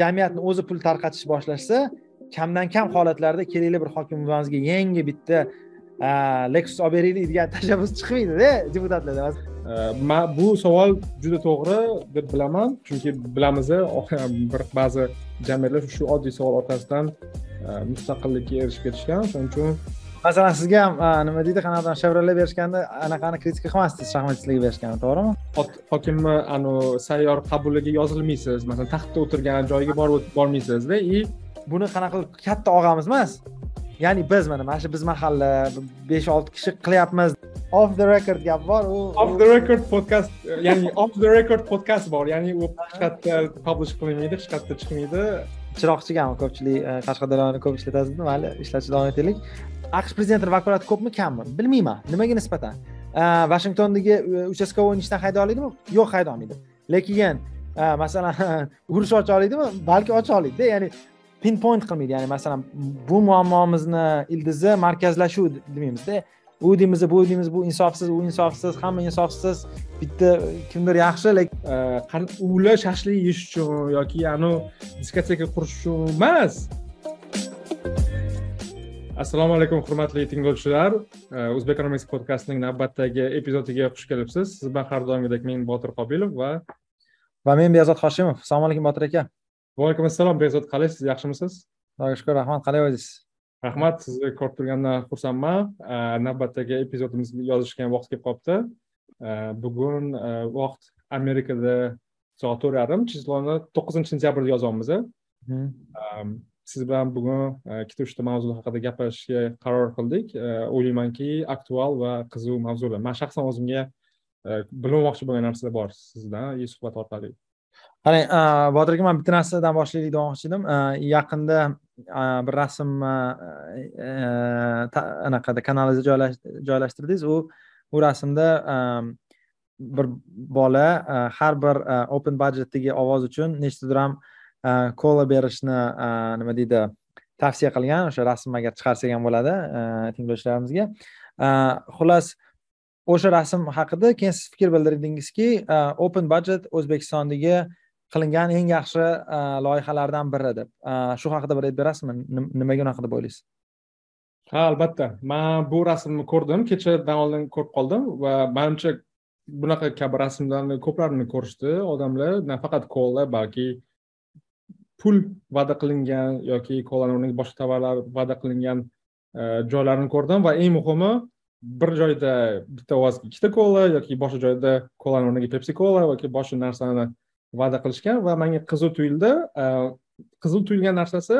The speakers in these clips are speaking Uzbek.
jamiyatni o'zi pul tarqatish boshlashsa kamdan kam holatlarda kerakli bir hokim buvamizga yangi bitta lexus olib beraylik degan tashabbus chiqmaydida deputatlarda bu savol juda to'g'ri deb bilaman chunki bilamiz bir ba'zi jamiyatlar shu oddiy savol orqasidan mustaqillikka erishib ketishgan. Shuning uchun masalan sizga ham nima deydi qanaqadir chevrolet berishganda anaqani kritika qilmasdingiz shaxmatchilarga berishganda to'g'rimi hokimni anavi sayyor qabuliga yozilmaysiz. Masalan taxtda o'tirgan joyiga borib bormaysizda и buni qanaqa qilib katta og'amiz emas ya'ni biz mana mana shu biz mahalla besh olti kishi qilyapmiz. Off the record gap bor u off the record podkast ya'ni off the record podkast bor. Ya'ni u hech qayerda publish qilinmaydi hech qayerda chiqmaydi. Chiroqchigami ko'pchilik e, qashqadaryoni ko'p ishlatasiz mayli ishlatishda davom etaylik. Aqsh prezidentini vakolati ko'pmi kammi? Bilmayman. Nimaga nisbatan vashingtondagi uchastkavoy ishdan hayda oladimi yo'q hayda olmaydi. Lekin э, masalan urush ocha oladimi balki ocha oladida ya'ni pinpoint qilmaydi. Ya'ni masalan bu muammomizni ildizi markazlashuv demaymizda u deymiz bu deymiz bu insofsiz u insofsiz hamma insofsiz bitta kimdir yaxshi lekin ular shashlik yeyish uchun yoki anavi diskoteka qurish uchun emas. Assalomu alaykum hurmatli tinglovchilar. O'zbek economics podkastining navbatdagi epizodiga xush kelibsiz. Siz bilan har doimgidek men botir qobilov va va men behzod hoshimov. Assalomu alaykum botir aka. Va alaykum assalom behzod qalaysiz yaxshimisiz? Xudoga shukur rahmat. Qalay o'zingiz? Rahmat sizni ko'rib turgandan xursandman. Navbatdagi epizodimizni yozishga vaqt kelib qolibdi. Bugun vaqt amerikada soat to'rt yarim chisloni to'qqizinchi sentyabrda yozyapmiz siz bilan bugun e, kitob ikkita uchta mavzu haqida gaplashishga qaror qildik. E, o'ylaymanki aktual va qiziq mavzular. Man shaxsan o'zimga e, bilmoqchi bo'lgan narsalar bor sizdan suhbat orqali. Qarang botir aka man bitta narsadan boshlaylik demoqchi edim. Yaqinda bir rasm anaqada kanalingizga joylashtirdingiz. U u rasmda bir bola har bir open budgetdagi ovoz uchun nechta dram kola berishni nima deydi tavsiya qilgan o'sha rasm agar chiqarsak ham bo'ladi tinglovchilarimizga xullas o'sha rasm haqida keyin siz fikr bildirdingizki open budget o'zbekistondagi qilingan eng yaxshi loyihalardan biri deb. Shu haqida bir aytib berasizmi? Nimaga unaqa deb o'ylaysiz ha albatta. Man bu rasmni ko'rdim kechadan oldin ko'rib qoldim va manimcha bunaqa kabi rasmlarni ko'plarini ko'rishdi odamlar nafaqat kola balki pul va'da qilingan yoki kolani o'rniga boshqa tovarlar va'da qilingan joylarini joylarni ko'rdim va eng muhimi bir joyda bitta ovozga ikkita kola yoki boshqa joyda kolani o'rniga pepsi kola yoki boshqa narsani va'da qilishgan va menga qiziq tuyuldi. E, qiziq tuyulgan narsasi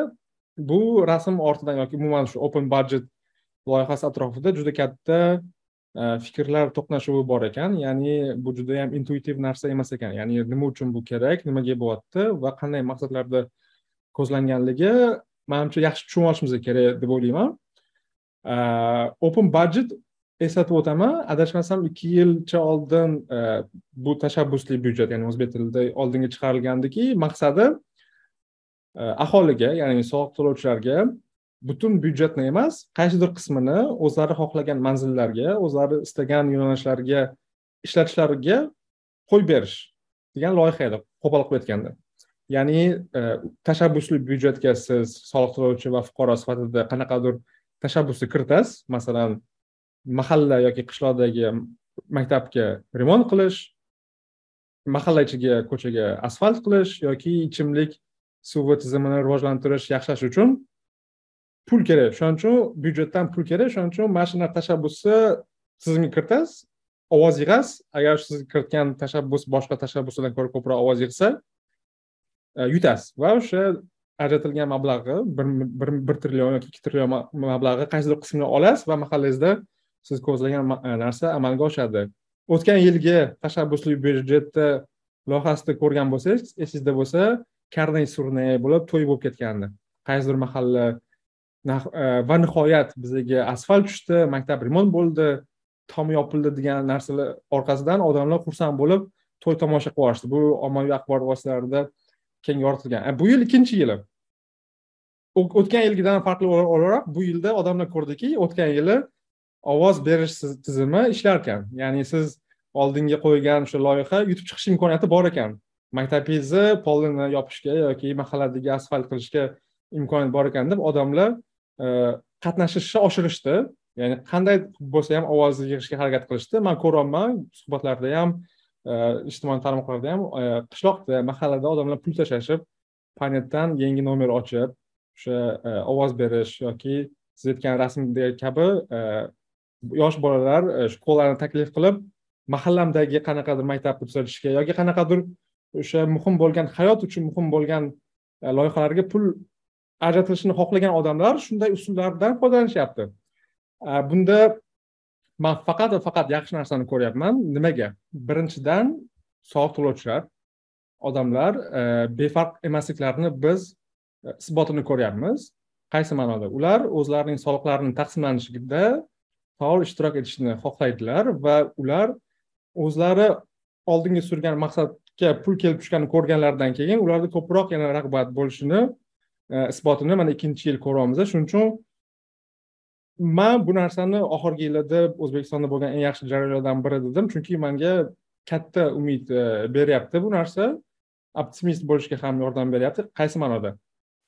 bu rasm ortidan yoki umuman shu open budget loyihasi atrofida juda katta Э, fikrlar to'qnashuvi bor ekan ya'ni bu juda yam intuitiv narsa emas ekan. Ya'ni nima uchun bu kerak nimaga bo'lyapti va qanday maqsadlarda ko'zlanganligi manimcha yaxshi tushunib olishimiz kerak deb o'ylayman. Э, open budget eslatib o'taman. Adashmasam ikki yilcha oldin э, bu tashabbusli byudjet ya'ni o'zbek tilida oldinga chiqarilgandiki maqsadi aholiga ya'ni soliq to'lovchilarga butun byudjetni emas qaysidir qismini o'zlari xohlagan manzillarga o'zlari istagan yo'nalishlarga ishlatishlariga qo'yib berish degan loyiha edi qo'pol qilib aytganda. Ya'ni e, tashabbusli byudjetga siz soliq to'lovchi va fuqaro sifatida qanaqadir tashabbusni kiritasiz masalan mahalla yoki qishloqdagi maktabga remont qilish mahalla ichiga ko'chaga asfalt qilish yoki ichimlik suvi tizimini rivojlantirish yaxshilash uchun pul kerak. Shuning uchun byudjetdan pul kerak. Shuning uchun mana shunaqa tashabbusni tizimga kiritasiz ovoz yig'asiz agar siz kiritgan tashabbus boshqa tashabbuslardan ko'ra ko'proq ovoz yig'sa e, yutasiz. Va o'sha ajratilgan mablag'i bir bir trillion yoki ikki trillion mablag'i qaysidir qismini olasiz va mahallangizda siz ko'zlagan e, narsa amalga oshadi. O'tgan yilgi tashabbusli byudjetni loyihasida ko'rgan bo'lsangiz esingizda bo'lsa karnay surnay bo'lib to'y bo'lib ketgandi. Qaysidir mahalla E, va nihoyat bizaga asfalt tushdi maktab remont bo'ldi tom yopildi degan narsalar orqasidan odamlar xursand bo'lib to'y tomosha qilib yuborishdi bu ommaviy axborot vositalarida keng yoritilgan. E, bu yil ikkinchi yili. O'tgan yilgidan farqli o'laroq bu yilda odamlar ko'rdiki o'tgan yili ovoz berish tizimi ishlar ekan. Ya'ni siz oldinga qo'ygan o'sha loyiha yutib chiqish imkoniyati bor ekan. Maktabingizni polini yopishga yoki mahalladagi asfalt qilishga imkoniyat bor ekan deb odamlar Э, qatnashishni oshirishdi. Ya'ni qanday bo'lsa ham ovozni yig'ishga harakat qilishdi. Man ko'ryapman suhbatlarda ham e, ijtimoiy tarmoqlarda ham e, qishloqda mahallada odamlar pul tashlashib panetdan yangi nomer ochib o'sha e, ovoz berish yoki siz aytgan rasmdagi kabi yosh bolalar shkolalarni taklif qilib mahallamdagi qanaqadir maktabni tuzatishga yoki qanaqadir o'sha muhim bo'lgan hayot uchun muhim bo'lgan loyihalarga pul ajratilishini xohlagan odamlar shunday usullardan foydalanishyapti. Bunda man faqat va faqat yaxshi narsani ko'ryapman. Nimaga? Birinchidan soliq to'lovchilar odamlar e, befarq emasliklarini biz e, isbotini ko'ryapmiz. Qaysi ma'noda? Ular o'zlarining soliqlarini taqsimlanishida faol ishtirok etishni xohlaydilar va ular o'zlari oldinga surgan maqsadga pul kelib tushganini ko'rganlaridan keyin ularda ko'proq yana rag'bat bo'lishini E, isbotini mana ikkinchi yil ko'ryapmiz shuning uchun man bu narsani oxirgi yillarda o'zbekistonda bo'lgan eng yaxshi jarayonlardan biri dedim. Chunki manga katta umid e, beryapti bu narsa. Optimist bo'lishga ham yordam beryapti. Qaysi ma'noda?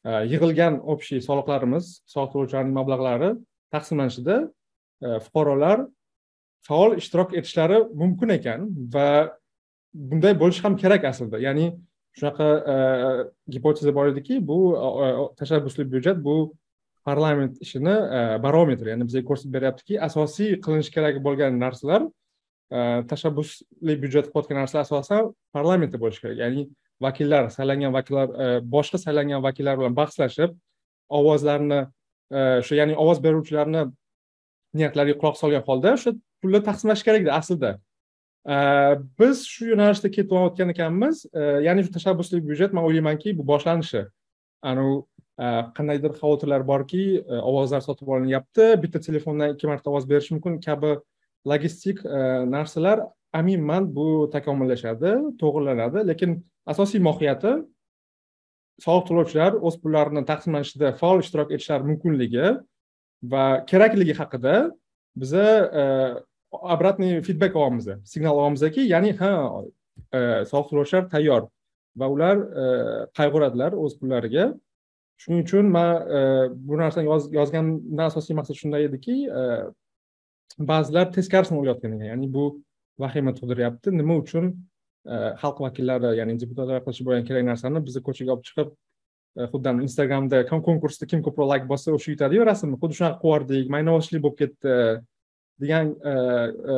E, yig'ilgan общий soliqlarimiz soliq to'lovchilarning mablag'lari taqsimlanishida fuqarolar faol ishtirok etishlari mumkin ekan va bunday bo'lishi ham kerak aslida. Ya'ni shunaqa e, gipoteza bor ediki bu e, e, tashabbusli byudjet bu parlament ishini barometri ya'ni bizga ko'rsatib beryaptiki asosiy qilinishi kerak bo'lgan narsalar tashabbusli byudjet qilayotgan narsalar asosan parlamentda bo'lishi kerak. Ya'ni vakillar saylangan vakillar boshqa saylangan vakillar bilan bahslashib ovozlarni o'sha ya'ni ovoz beruvchilarni niyatlariga quloq solgan holda o'sha pulni taqsimlash kerakda aslida. Biz shu yo'nalishda ketayotgan ekanmiz. Ya'ni shu tashabbusli byudjet man o'ylaymanki bu boshlanishi. Anavi e, qandaydir xavotirlar borki e, ovozlar sotib olinyapti. Bitta telefondan ikki marta ovoz berish mumkin. Kabi logistik e, narsalar aminman bu takomillashadi to'g'irlanadi. Lekin asosiy mohiyati soliq to'lovchilar o'z pullarini taqsimlanishida faol ishtirok etishlari mumkinligi va kerakligi haqida biza обратный feedback olyapmiz signal olyapmizki ya'ni ha e, tayyor va ular qayg'uradilar o'z pullariga. Shuning uchun man э, bu narsani yozganimdan asosiy maqsad shunday ediki э, ba'zilar teskarisini o'ylayotgan ekan. Ya'ni bu vahima tug'diryapti. Nima uchun э, xalq vakillari ya'ni deputatlar qilishi bo'lgan kerak narsani bizni ko'chaga olib chiqib e, xuddi instagramda konkursda kim ko'proq layk bossa o'sha yutadiyu rasmni. Xuddi shunaqa qilyubordik maynavozchilik bo'lib ketdi. Degan e, e,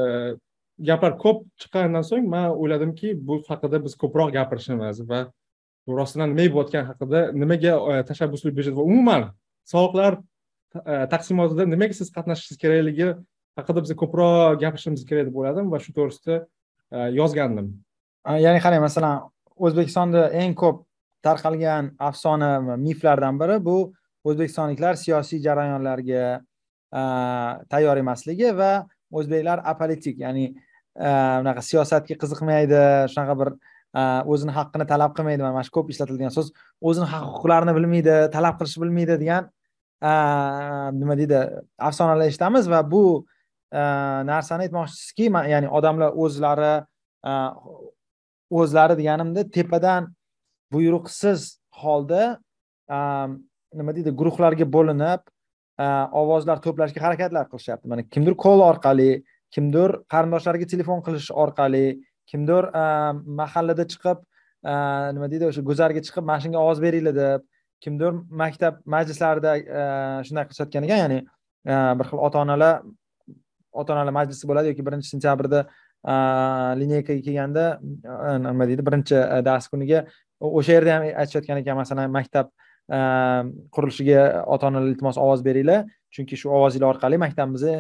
gaplar ko'p chiqqanidan so'ng man o'yladimki bu haqida biz ko'proq gapirishimiz va bu rostdan nima bo'layotgani haqida nimaga e, tashabbusli byudjet va umuman soliqlar taqsimotida nimaga siz qatnashishingiz kerakligi haqida biz ko'proq gapirishimiz kerak deb o'yladim va shu to'g'risida yozgandim. Ya'ni qarang masalan o'zbekistonda eng ko'p tarqalgan afsona miflardan biri bu o'zbekistonliklar siyosiy jarayonlarga tayyor emasligi va o'zbeklar apolitik ya'ni unaqa siyosatga qiziqmaydi shunaqa bir o'zini haqqini talab qilmaydi. Mana shu ko'p ishlatilgan so'z o'zini haq huquqlarini bilmaydi talab qilishni bilmaydi degan nima deydi afsonalar eshitamiz va bu narsani aytmoqchisizki ya'ni odamlar o'zlari o'zlari deganimda tepadan buyruqsiz holda nima deydi guruhlarga bo'linib Э, ovozlar to'plashga harakatlar qilishyapti. Mana kimdir kol orqali kimdir qarindoshlariga telefon qilish orqali kimdir e, mahallada chiqib e, nima deydi o'sha guzarga chiqib mana shunga ovoz beringlar deb kimdir maktab majlislarida e, shunday qilishayotgan ekan. Ya'ni bir xil ota onalar ota onalar majlisi bo'ladi yoki birinchi sentyabrda lineykaga kelganda nima deydi birinchi dars kuniga o'sha yerda ham aytishayotgan ekan masalan maktab Ehm, qurilishiga ota onalar iltimos ovoz beringlar. Chunki shu ovozinglar orqali maktabimiz e,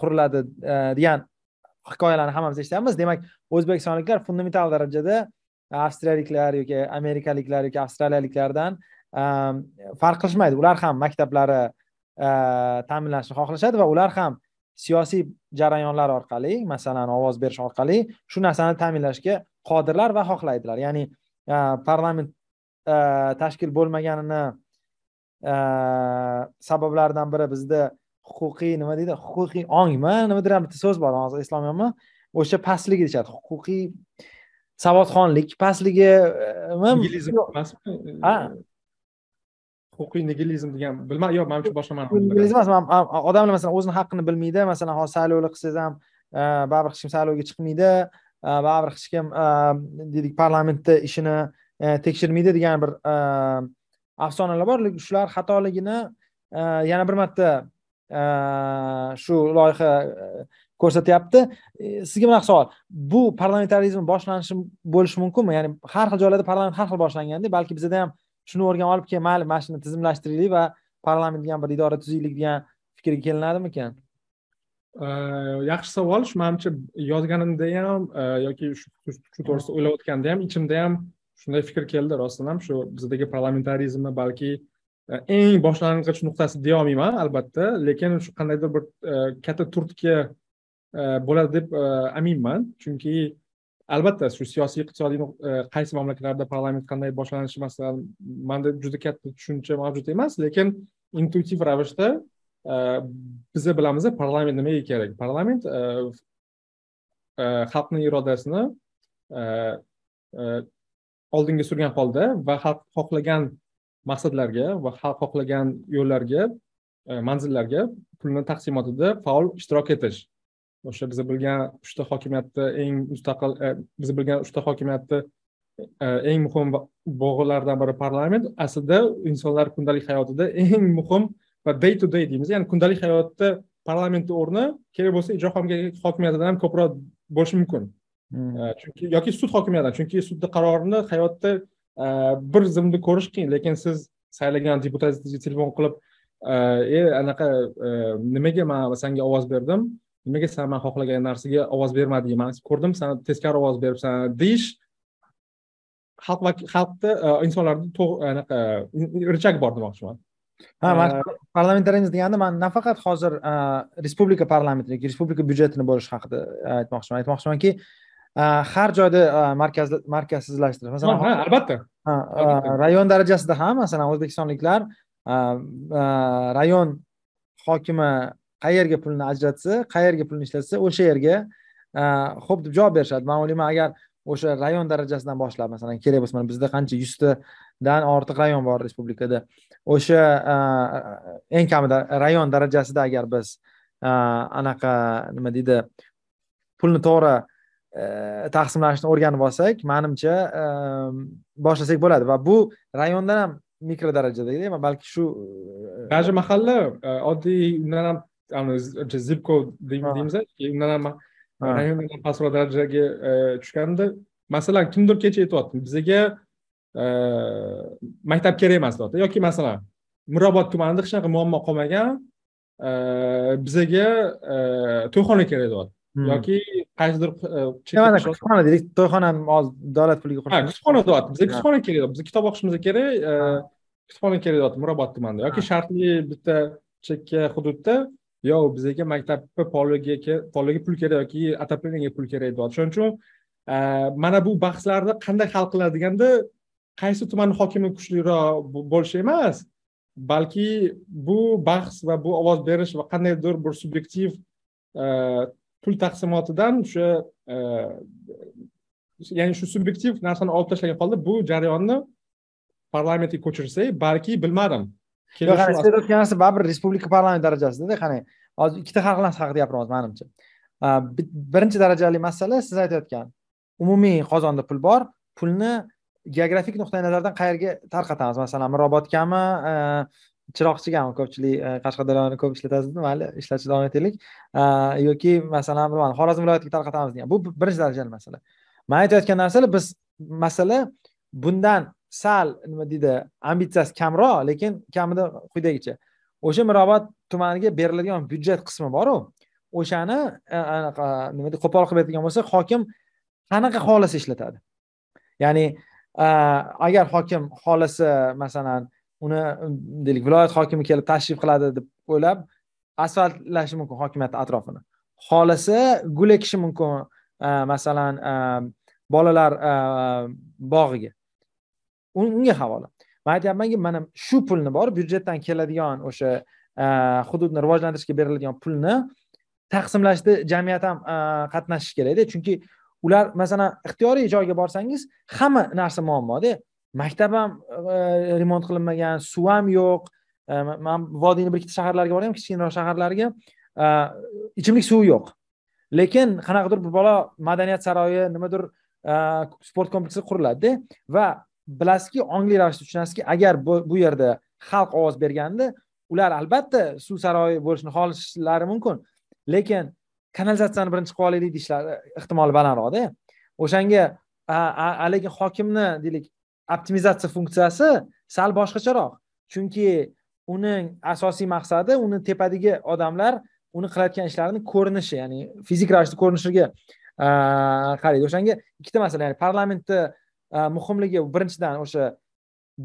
quriladi e, degan hikoyalarni hammamiz eshityapmiz demak o'zbekistonliklar fundamental darajada avstriyaliklar yoki amerikaliklar yoki avstraliyaliklardan ehm, farq qilishmaydi. Ular ham maktablari e, ta'minlanishni ta'minlanishini xohlashadi va ular ham siyosiy jarayonlar orqali masalan ovoz berish orqali shu narsani ta'minlashga qodirlar va xohlaydilar. Ya'ni parlament tashkil bo'lmaganini sabablaridan biri bizda huquqiy nima deydi? Huquqiy ongmi? Nimadir ham bitta so'z bor hozir eslolmayapman. O'sha pastligi deyishadi huquqiy savodxonlik pastligi nigilizm emasmi? Ha. Huquqiy nigilizm degan bilmadim yo'q manimcha boshqa ma'no emas odamlar masalan o'zini haqqini bilmaydi masalan hozir saylovlar qilsangiz ham baribir hech kim saylovga chiqmaydi baribir hech kim deylik parlamentda ishini E, tekshirmaydi degan bir e, afsonalar bor. Lekin shular xatoligini e, yana bir marta shu loyiha ko'rsatyapti. Sizga bunaqa savol. Bu parlamentarizm boshlanishi bo'lishi mumkinmi? Ya'ni har xil joylarda parlament har xil boshlanganda balki bizada ham shuni o'rganib olib keyin mayli mana shuni tizimlashtiraylik va parlament degan bir idora tuzaylik degan fikrga kelinadimikan? Yaxshi savol. Shu manimcha yozganimda ham yoki shu to'g'risida o'ylayotganda ham ichimda ham shunday fikr keldi rostdan ham shu bizdagi parlamentarizmni balki e, eng boshlang'ich nuqtasi deyolmayman albatta. Lekin shu qandaydir bir e, katta turtki e, bo'ladi deb aminman. Chunki albatta shu siyosiy iqtisodiy qaysi mamlakatlarda parlament qanday boshlanishi masalan manda juda katta tushuncha mavjud emas. Lekin intuitiv ravishda biza bilamiz parlament nimaga kerak? Parlament xalqni irodasini oldinga surgan holda va xalq xohlagan maqsadlarga va xalq xohlagan yo'llarga e, manzillarga pulni taqsimotida faol ishtirok etish. O'sha biz bilgan uchta hokimiyatni eng mustaqil e, biz bilgan uchta hokimiyatni e, eng muhim bog'laridan biri parlament. Aslida insonlar kundalik hayotida eng muhim va day to day deymiz. Ya'ni kundalik hayotda parlamentni o'rni kerak bo'lsa ijro hokimiyatidan ham ko'proq bo'lishi mumkin. Chunki yoki sud hokimiyatidan chunki sudni qarorini hayotda bir zumda ko'rish qiyin lekin siz saylagan deputatingizga telefon qilib e anaqa nimaga man senga ovoz berdim nimaga san man xohlagan narsaga ovoz bermading man ko'rdim san teskari ovoz beribsan deyish xalq xalqda insonlarda anaqa richak bor demoqchiman. Ha man parlamentarizm deganda man nafaqat hozir respublika parlamenti yoki respublika byudjetini bo'lish haqida aytmoqchiman. Aytmoqchimanki har joyda markaz markazsizlashtirish masalan ha albatta. Rayon darajasida ham masalan o'zbekistonliklar rayon hokimi qayerga pulni ajratsa qayerga pulni ishlatsa o'sha yerga ho'p deb javob berishadi. Man o'ylayman agar o'sha rayon darajasidan boshlab masalan kerak bo'lsa mana bizda qancha yuztadan ortiq rayon bor respublikada o'sha eng kamida rayon darajasida agar biz anaqa nima deydi pulni to'g'ri taqsimlashni o'rganib olsak manimcha boshlasak bo'ladi. Va bu rayondan ham mikro darajada balki shu даже mahalla oddiy undan ham zipko deymiz undan ham rayondan ham pastroq darajaga tushganda masalan kimdir kecha aytyapti bizaga maktab kerak emas deyapti. Yoki masalan mirobod tumanida hech qanaqa muammo qolmagan bizaga to'yxona kerak deyapti. Hmm. yoki qaysidir mana kutubxona deylik to'yxona hozir davlat puliga ha kutubxona deyapti bizga kutubxona kerak bizga kitob o'qishimiz kerak kutubxona kerak deyapti mirobod tumanida. Yoki shartli bitta chekka hududda yo bizaga maktabni poliga poliga pul kerak yoki отоплениеga pul kerak deyapti shuning uchun mana bu bahslarni qanday hal qiladi deganda qaysi tumanni hokimi kuchliroq bo'lishi emas balki bu bahs va bu ovoz berish va qandaydir bir subyektiv pul taqsimotidan o'sha e, ya'ni shu subyektiv narsani olib tashlagan holda bu jarayonni parlamentga ko'chirsak balki bilmadim. Aytayotgan narsa baribir respublika parlament darajasidada qani hozir ikkita xalq haqida gapiramiz manimcha. Birinchi darajali masala siz aytayotgan umumiy qozonda pul bor pulni geografik nuqtai nazardan qayerga tarqatamiz? Masalan mirobodgami chiroqchigami ko'pchilik e, qashqadaryoni ko'p ishlatasizmi mayli ishlatishni davom etaylik e, yoki masalan bilmadim xorazm viloyatiga tarqatamiz degan bu birinchi darajali masala. Man aytayotgan narsalar biz masala bundan sal nima deydi ambitsiyasi kamroq lekin kamida quyidagicha. O'sha mirobod tumaniga beriladigan byudjet qismi boru o'shani e, anaqa nima deydi qo'pol qilib aytadigan bo'lsak hokim qanaqa xohlasa ishlatadi? Ya'ni agar hokim xohlasa masalan uni deylik viloyat hokimi kelib tashrif qiladi deb o'ylab asfaltlashi mumkin hokimiyatni atrofini. Xohlasa gul ekishi mumkin masalan bolalar bog'iga. Unga havola. Man aytyapmanki mana shu pulni bor byudjetdan keladigan o'sha hududni rivojlantirishga beriladigan pulni taqsimlashda jamiyat ham qatnashishi kerakda. Chunki ular masalan ixtiyoriy joyga borsangiz hamma narsa muammoda. Maktab ham e, e, remont qilinmagan suv ham yo'q. E, man vodiyni bir ikkita shaharlarga borganman kichkinaroq shaharlarga? E, ichimlik suvi yo'q. Lekin qanaqadir bir bola madaniyat saroyi nimadir e, sport kompleksi quriladida va bilasizki ongli ravishda tushunasizki agar bu yerda xalq ovoz berganda ular albatta suv saroyi bo'lishini xohlashlari mumkin. Lekin kanalizatsiyani birinchi qilib olaylik deyishlari ehtimoli balandroqda o'shanga lekin hokimni deylik optimizatsiya funksiyasi sal boshqacharoq. Chunki uning asosiy maqsadi uni tepadagi odamlar uni qilayotgan ishlarini ko'rinishi ya'ni fizik ravishda ko'rinishiga qaraydi o'shanga ikkita masala ya'ni parlamentni muhimligi birinchidan o'sha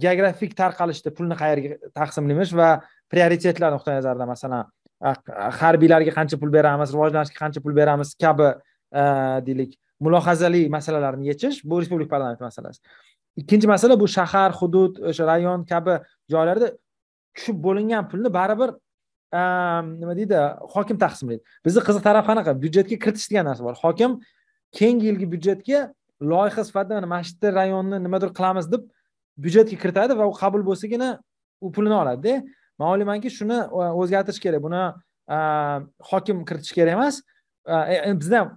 geografik tarqalishda pulni qayerga taqsimlaymiz va prioritetlar nuqtai nazaridan masalan harbiylarga qancha pul beramiz rivojlanishga qancha pul beramiz kabi deylik mulohazali masalalarni yechish bu respublika parlamenti masalasi. Ikkinchi masala bu shahar hudud o'sha rayon kabi joylarda tushib bo'lingan pulni baribir nima deydi hokim taqsimlaydi. Bizni qiziq taraf qanaqa? Byudjetga kiritish degan narsa bor. Hokim keyingi yilgi byudjetga loyiha sifatida mana mana shu yerda rayonni nimadir qilamiz deb byudjetga kiritadi va u qabul bo'lsagina u pulini oladida man o'ylaymanki shuni e, o'zgartirish kerak. Buni e, hokim kiritish kerak emas. E, bizda ham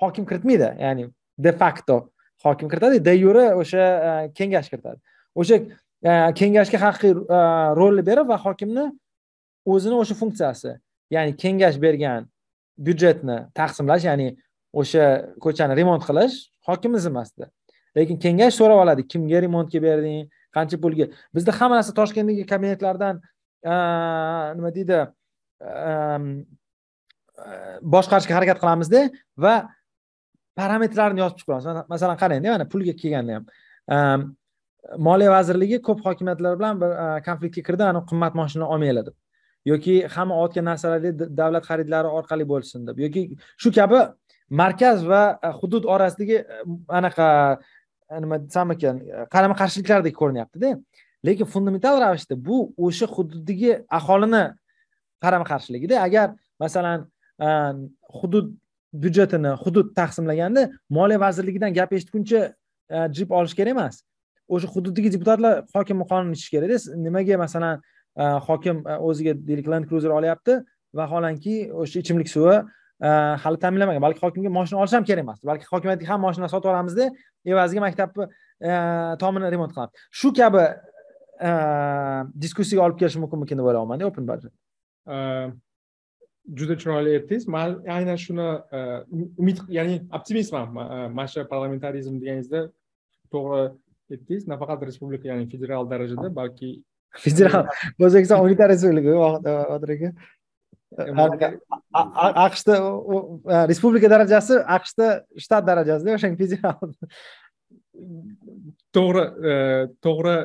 hokim kiritmaydi ya'ni de facto. Hokim kiritadi. De yure o'sha e, kengash kiritadi. O'sha e, kengashga haqiqiy e, rolni berib va hokimni o'zini o'sha funksiyasi ya'ni kengash bergan byudjetni taqsimlash ya'ni o'sha ko'chani remont qilish hokimni zimmasida. Lekin kengash so'rab oladi kimga remontga berding qancha pulga. Bizda hamma narsa toshkentdagi kabinetlardan nima deydi boshqarishga harakat qilamizda va parametrlarni yozib chiqib olasiz masalan qarangda mana pulga kelganda ham moliya vazirligi ko'p hokimiyatlar bilan bir konfliktga kirdi ana qimmat moshina olmanglar deb yoki hamma olayotgan narsalarni davlat xaridlari orqali bo'lsin deb. Yoki shu kabi markaz va hudud orasidagi anaqa nima desam ekan qarama qarshiliklardek ko'rinyaptida. Lekin fundamental ravishda bu o'sha hududdagi aholini qarama qarshiligida agar masalan hudud byudjetini hudud taqsimlaganda moliya vazirligidan gap eshitguncha e, jip olish kerak emas. O'sha hududdagi deputatlar hokimni qonun ichishi kerakda. Nimaga masalan e, hokim e, o'ziga deylik land cruiser olyapti vaholanki o'sha ichimlik suvi hali ta'minlamagan balki hokimga moshina olish ham kerak emas. Balki hokimiyatga ham moshinani sotib olamizda evaziga maktabni tomini remont qilamiz. Shu kabi diskussiyaga olib kelishi mumkinmikin deb o'ylayapmanda open budget. Juda chiroyli aytdingiz man aynan shuni umid ya'ni optimistman mana shu parlamentarizm deganingizda to'g'ri aytdingiz nafaqat respublika ya'ni federal darajada balki federal o'zbekiston unitar respublika botir aka aqshda respublika darajasi aqshda shtat darajasida o'shanga federal. To'g'ri to'g'ri.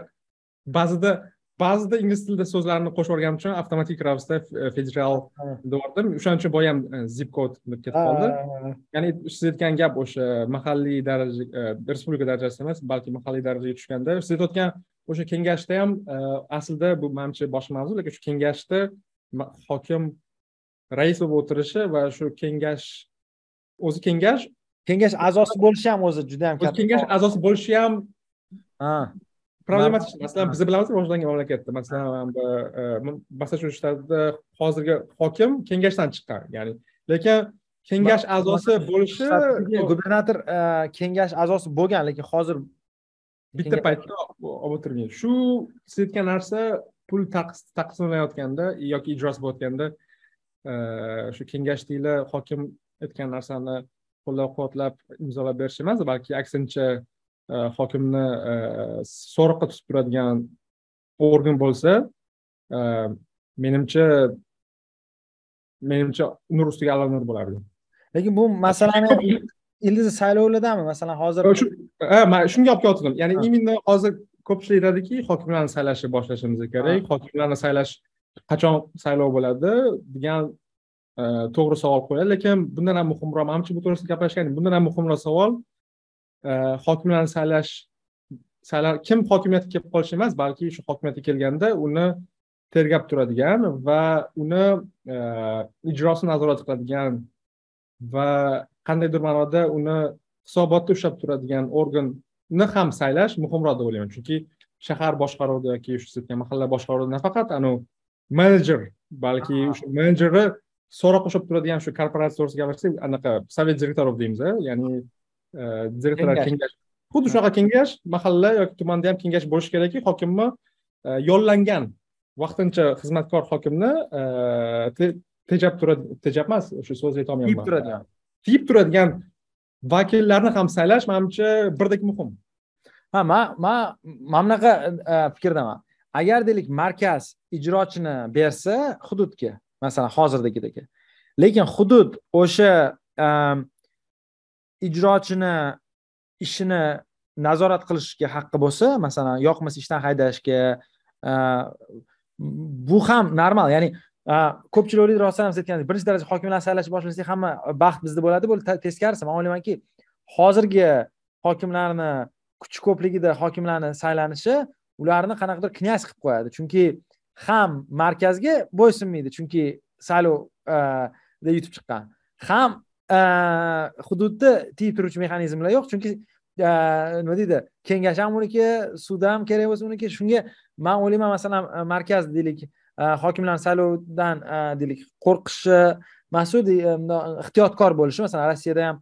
Ba'zida ba'zida ingliz tilida so'zlarni qo'shib yuborganim uchun avtomatik ravishda e, federal deyordim o'shaning uchun boya ham e, zip kod deb ketib qoldi. ya'ni siz aytgan gap o'sha mahalliy daraja e, respublika darajasida emas balki mahalliy darajaga tushganda siz aytayotgan o'sha kengashda ham aslida bu manimcha boshqa mavzu lekin shu kengashda hokim rais bo'lib o'tirishi va shu kengash o'zi kengash kengash a'zosi bo'lishi ham o'zi juda yam katta kengash a'zosi bo'lishi ham problematik masalan biz bilamiz rivojlangan mamlakatda masalan massachusets shtatida hozirgi hokim kengashdan chiqqan ya'ni lekin kengash a'zosi bo'lishi gubernator kengash a'zosi bo'lgan lekin hozir bitta paytda olib o'tirgan shu siz aytgan narsa pul taqsimlanayotganda yoki ijrosi bo'layotganda e, shu kengashdaglar hokim aytgan narsani qo'llab quvvatlab imzolab berish emas balki aksincha hokimni e, so'roqqa tutib turadigan organ bo'lsa e, menimcha menimcha nur ustiga allo nur bo'lardi. Lekin bu masalani ildizi saylovlardami? Masalan hozir man shunga olib kelyotgandim ya'ni именно hozir ko'pchilik aytadiki hokimlarni saylashni boshlashimiz kerak hokimlarni saylash qachon saylov bo'ladi degan to'g'ri savol qo'yadi. Lekin bundan ham muhimroq manimcha bu to'g'risida gaplashgan bundan ham muhimroq savol hokimlarni saylash sayla kim hokimiyatga kelib qolishi emas balki shu hokimiyatga kelganda uni tergab turadigan va uni ijrosini nazorat qiladigan va qandaydir ma'noda uni hisobotda ushlab turadigan organni ham saylash muhimroq deb o'ylayman. Chunki shahar boshqaruvida yoki shu aytgan mahalla boshqaruvida nafaqat anavi menejer balki o'sha menejerni so'roq ushlab turadigan shu korporatsiya to'g'risida gapirsak anaqa sovet direktorov deymiz ya'ni e, direktorlar kengash. xuddi shunaqa kengash mahalla yoki tumanda ham kengash bo'lishi kerakki hokimni e, yollangan vaqtincha xizmatkor hokimni e, tejab turadi tejab emas shu so'zni aytolmayapman tiyib turadigan. Tiyib turadigan vakillarni ham saylash manimcha birdek muhim. Ha man man mana bunaqa e, fikrdaman. Agar deylik markaz ijrochini bersa hududga masalan hozirdagidek lekin hudud o'sha e, ijrochini ishini nazorat qilishga haqqi bo'lsa masalan yoqmasa ishdan haydashga bu ham normal. Ya'ni ko'pchilik o'ylaydi rostdan ham siz aytgandek birinchi daraja hokimlar saylash boshlasak hamma baxt bizda bo'ladi bu teskarisi. Man o'ylaymanki hozirgi hokimlarni kuchi ko'pligida hokimlarni saylanishi ularni qanaqadir knyaz qilib qo'yadi. Chunki ham markazga bo'ysunmaydi chunki saylovda yutib chiqqan. Ham hududni tiyib turuvchi mexanizmlar yo'q chunki nima deydi kengash ham uniki sud ham kerak bo'lsa uniki shunga man o'ylayman masalan markaz deylik hokimlarni saylovdan deylik qo'rqishi emasku ehtiyotkor bo'lishi masalan rossiyada ham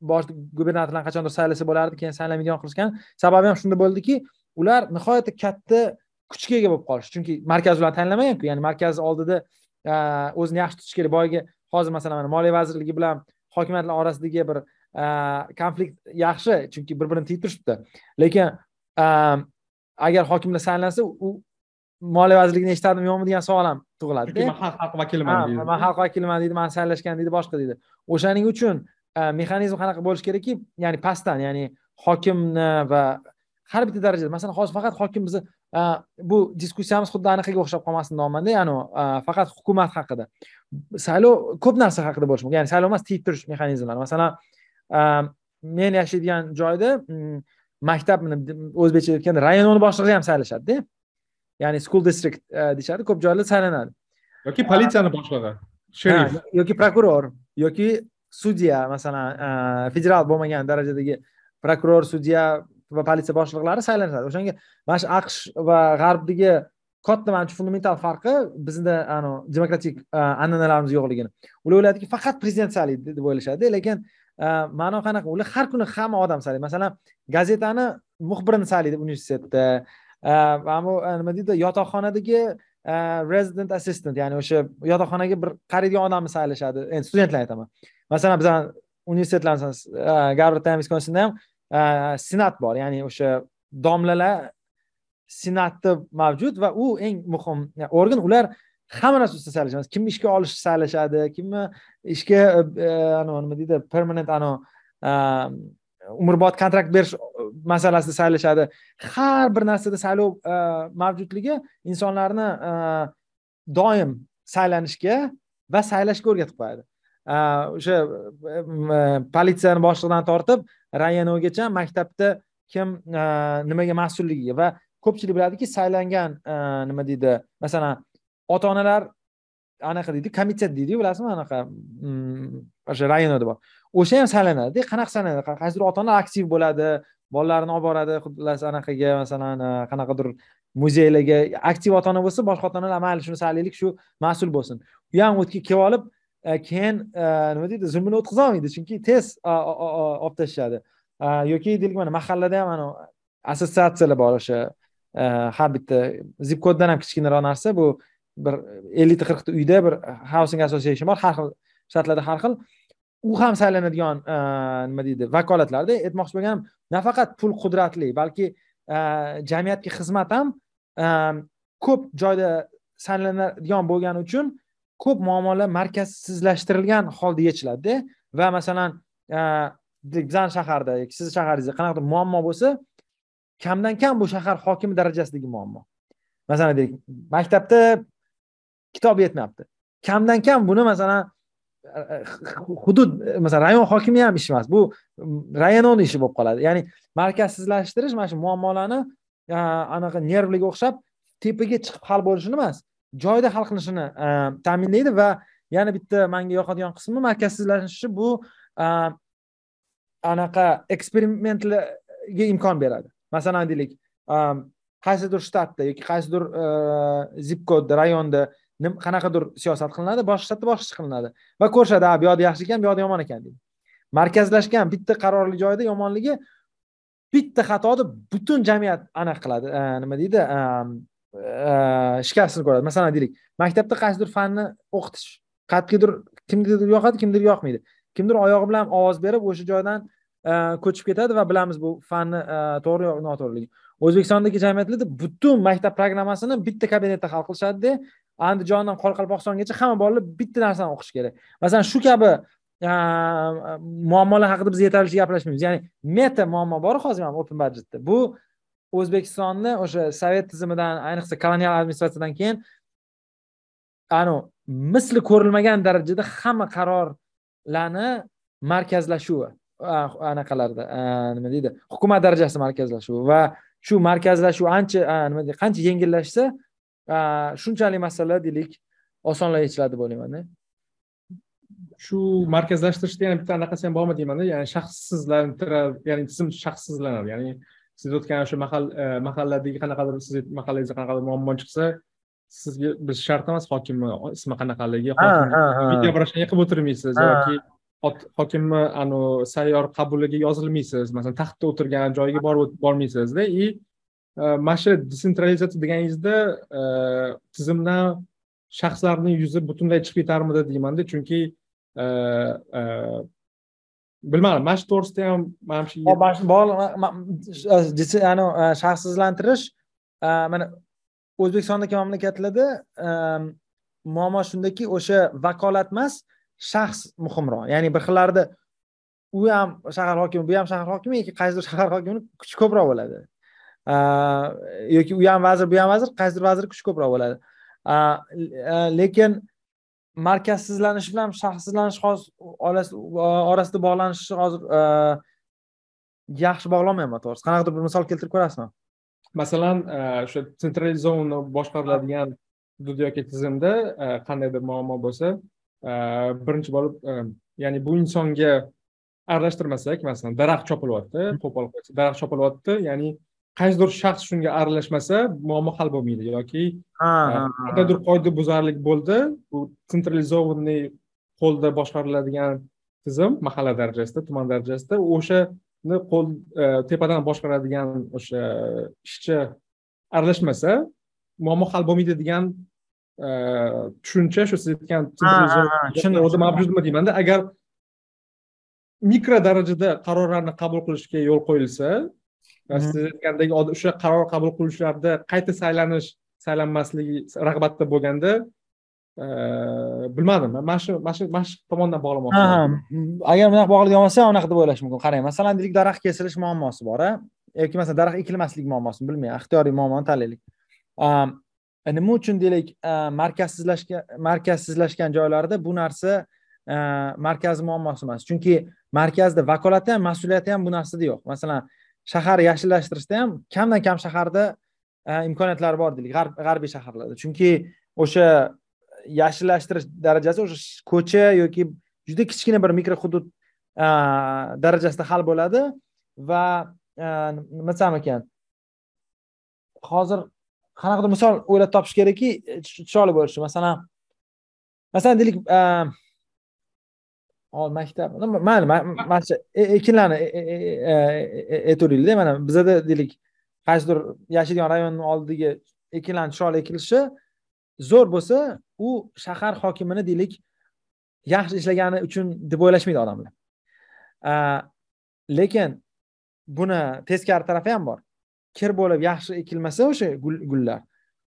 bosh gubernatorlarni qachondir saylasa bo'lardi keyin saylamaydigan qilishgan. Sababi ham shunda bo'ldiki ular nihoyatda katta kuchga ega bo'lib qolish chunki markaz ularni tanlamaganku ya'ni markaz oldida o'zini yaxshi tutish kerak boyagi hozir masalan mana moliya vazirligi bilan hokimiyatlar orasidagi bir konflikt yaxshi chunki bir birini tiyib turishibdi. Lekin agar hokimlar saylansa u moliya vazirligini eshitadimi yo'qmi degan savol ham tug'iladi man xalq vakiliman deydi. man xalq vakiliman deydi mani saylashgan deydi boshqa deydi. O'shaning uchun mexanizm qanaqa bo'lishi kerakki ya'ni pastdan ya'ni hokimni va har bitta darajada. Masalan hozir faqat hokim bizni bu diskussiyamiz xuddi aniqiga o'xshab qolmasin deyapmanda ya'ni faqat hukumat haqida. Saylov ko'p narsa haqida bo'lishi mumkin. Ya'ni saylov emas tiyib turish mexanizmlari. Masalan men yashaydigan joyda mm, maktabni o'zbekcha aytganda rayonni boshlig'i ham saylashadida. Ya'ni school district deyishadi. Ko'p joylarda saylanadi. Yoki politsiyani boshlig'i sherif yoki prokuror yoki sudya masalan federal bo'lmagan darajadagi prokuror sudya va politsiya boshliqlari saylanadi o'shanga mana shu aqsh va g'arbdagi katta manimcha fundamental farqi bizda demokratik e, an'analarimiz yo'qligini. Ular o'yladiki faqat prezident saylaydi deb o'ylashadi lekin e, ma'no qanaqa ular har kuni hamma odam saylaydi. Masalan gazetani muxbirini saylaydi universitetda e, bu nima deydi yotoqxonadagi resident assistant ya'ni o'sha yotoqxonaga bir qaraydigan odamni saylashadi. Endi studentlarni aytaman. Masalan bizani universitetlar garvardda ham viskonsinda ham senat bor ya'ni o'sha domlalar senati mavjud va u eng muhim э, organ ular hamma narsa ustida saylashadi kimni ishga olish saylashadi kimni ishga e, e, nima deydi permanent anavi e, umrbod kontrakt berish masalasida saylashadi. Har bir narsada saylov mavjudligi insonlarni doim saylanishga va saylashga o'rgatib qo'yadi. O'sha politsiyani boshlig'idan э, tortib rayongacha maktabda kim nimaga mas'ulligi va ko'pchilik biladiki saylangan nima deydi masalan ota onalar anaqa deydi komitet deydiyu bilasizmi anaqa o'sha rayonida bor. O'sha ham saylanadida qanaqa saylanadi? Qaysidir ota ona aktiv bo'ladi bolalarini olib boradi xullas anaqaga masalan qanaqadir muzeylarga aktiv ota ona bo'lsa boshqa ota onalar mayli shuni saylaylik shu mas'ul bo'lsin. U ham o'tga kelib olib Uh, keyin uh, nima deydi? Zulmini o'tkazolmaydi chunki tez uh, olib tashlashadi yoki deylik mana mahallada ham mana assotsiatsiyalar bor o'sha har bitta zip koddan ham kichkinaroq narsa. Bu bir ellikta qirqta uyda bir housing association bor har xil shtatlarda har xil. U ham saylanadigan nima deydi vakolatlarda. Aytmoqchi bo'lganim nafaqat pul qudratli balki jamiyatga xizmat ham um, ko'p joyda saylanadigan bo'lgani uchun ko'p muammolar markazsizlashtirilgan holda yechiladida. Va masalan e, bizani shaharda yoki sizni shaharingizda qanaqadir muammo bo'lsa kamdan kam bu shahar hokimi darajasidagi muammo. Masalan deylik maktabda kitob yetmayapti. Kamdan kam buni masalan e, e, hudud masalan rayon hokimi ham ishi emas bu mm, rayononi ishi bo'lib qoladi. Ya'ni markazsizlashtirish mana shu muammolarni anaqa nervliga o'xshab tepaga chiqib hal bo'lishini emas. Joyda hal qilishini e, ta'minlaydi va yana bitta manga yoqadigan qismi markazsizlashishi bu e, anaqa eksperimentlarga imkon beradi. Masalan deylik e, qaysidir shtatda yoki qaysidir zip kodda rayonda qanaqadir siyosat qilinadi boshqa shtatda boshqacha qilinadi. Va ko'rishadi ha bu yoqda yaxshi ekan bu yoqda yomon ekan deydi. Markazlashgan bitta qarorli joyda yomonligi bitta xatoni butun jamiyat anaqa qiladi. Nima deydi? Shikastini ko'radi masalan deylik maktabda qaysidir fanni o'qitish qat'iydir kimnidir yoqadi kimdir yoqmaydi kimdir oyog'i bilan ovoz berib o'sha joydan ko'chib ketadi va bilamiz bu fanni to'g'ri yo noto'g'riligini o'zbekistondagi jamiyatlarda butun maktab programmasini bitta kabinetda hal qilishadida andijondan qoraqalpog'istongacha hamma bolalar bitta narsani o'qishi kerak masalan shu kabi muammolar haqida biz yetarlicha gaplashmaymiz ya'ni meta muammo bor hozir ham open budgetda bu o'zbekistonni o'sha sovet tizimidan ayniqsa kolonial administratsiyadan keyin anavi misli ko'rilmagan darajada hamma qarorlarni markazlashuvi anaqalarda nima deydi hukumat darajasi markazlashuvi va shu markazlashuv ancha nima deydi qancha yengillashsa shunchalik masala deylik osonlab yechiladi deb o'ylaymanda. Shu markazlashtirishda yana bitta anaqasi ham bormi deymanda ya'ni shaxssizlantiradi ya'ni tizim shaxssizlanadi ya'ni siz o'tgan o'sha mahal e, mahalladagi qanaqadir siz mahallangizda qanaqadir muammo chiqsa sizga biz shart emas hokimni ismi qanaqaligi video обращение qilib o'tirmaysiz yoki hokimni anavi sayyor qabuliga yozilmaysiz masalan taxtda o'tirgan joyiga borib bormaysizda и e, mana shu desentralizatsiya deganingizda e, tizimdan shaxslarni yuzi butunlay chiqib ketarmidi deymanda chunki bilmadim mana shu to'g'risida ham manimcha e, shaxssizlantirish e, mana o'zbekistondagi mamlakatlarda e, muammo shundaki o'sha vakolat emas shaxs muhimroq. Ya'ni bir xillarda u ham shahar hokimi bu ham shahar hokimi yoki qaysidir shahar hokimini kuchi ko'proq bo'ladi. Yoki u ham vazir bu ham vazir qaysidir vazir kuchi ko'proq bo'ladi. Lekin markazsizlanish bilan shaxssizlanish hozir orasida bog'lanishi hozir e, yaxshi bog'lolmayman to'g'risi. Qanaqadir bir misol keltirib ko'rasizmi? Masalan e, o'sha sentralizovanno boshqariladigan hudud yoki tizimda e, qandaydir muammo bo'lsa birinchi bo'lib ya'ni bu insonga aralashtirmasak masalan daraxt chopilyapti qo'pol daraxt chopilyapti ya'ni qaysidir shaxs shunga aralashmasa muammo hal bo'lmaydi yoki qandaydir qoidabuzarlik bo'ldi bu sentralizованный qo'lda boshqariladigan tizim mahalla darajasida tuman darajasida o'shani qo'l e, tepadan boshqaradigan o'sha ishchi aralashmasa muammo hal bo'lmaydi degan tushuncha shu siz aytgan mavjudmi deymanda agar mikro darajada qarorlarni qabul qilishga yo'l qo'yilsa siz aytgandek o'sha qaror qabul qiluvchilarda qayta saylanish saylanmasligi rag'batda bo'lganda bilmadim. Mana shu mana shu mana shu tomondan bog'lamoqchi agar bunaqa bog'laydigan bo'lsa unaqa deb o'ylash mumkin. Qarang masalan deylik daraxt kesilish muammosi bor a yoki masalan daraxt ekilmaslik muammosini bilmayman ixtiyoriy muammoni tanlaylik. Nima uchun deylik markazsizlashgan markazsizlashgan joylarda bu narsa markaziy muammosi emas. Chunki markazda vakolati ham mas'uliyati ham bu narsada yo'q. Masalan shahar yashillashtirishda ham kamdan kam shaharda imkoniyatlari imkoniyatlar bor deylik g'arbiy shaharlarda. Chunki o'sha yashillashtirish darajasi o'sha ko'cha yoki juda kichkina bir mikro hudud e, darajasida hal bo'ladi. Va e, nima desam ekan hozir qanaqadir misol o'ylab topish kerakki chiroyli bo'lishi masalan masalan deylik maktab. Mayli mana shu ekinlarni aytavringlarda mana bizada deylik qaysidir yashaydigan rayonni oldiga ekinlarni chiroyli ekilishi zo'r bo'lsa u shahar hokimini deylik yaxshi ishlagani uchun deb o'ylashmaydi odamlar. Lekin buni teskari tarafi ham bor. Kir bo'lib yaxshi ekilmasa o'sha gullar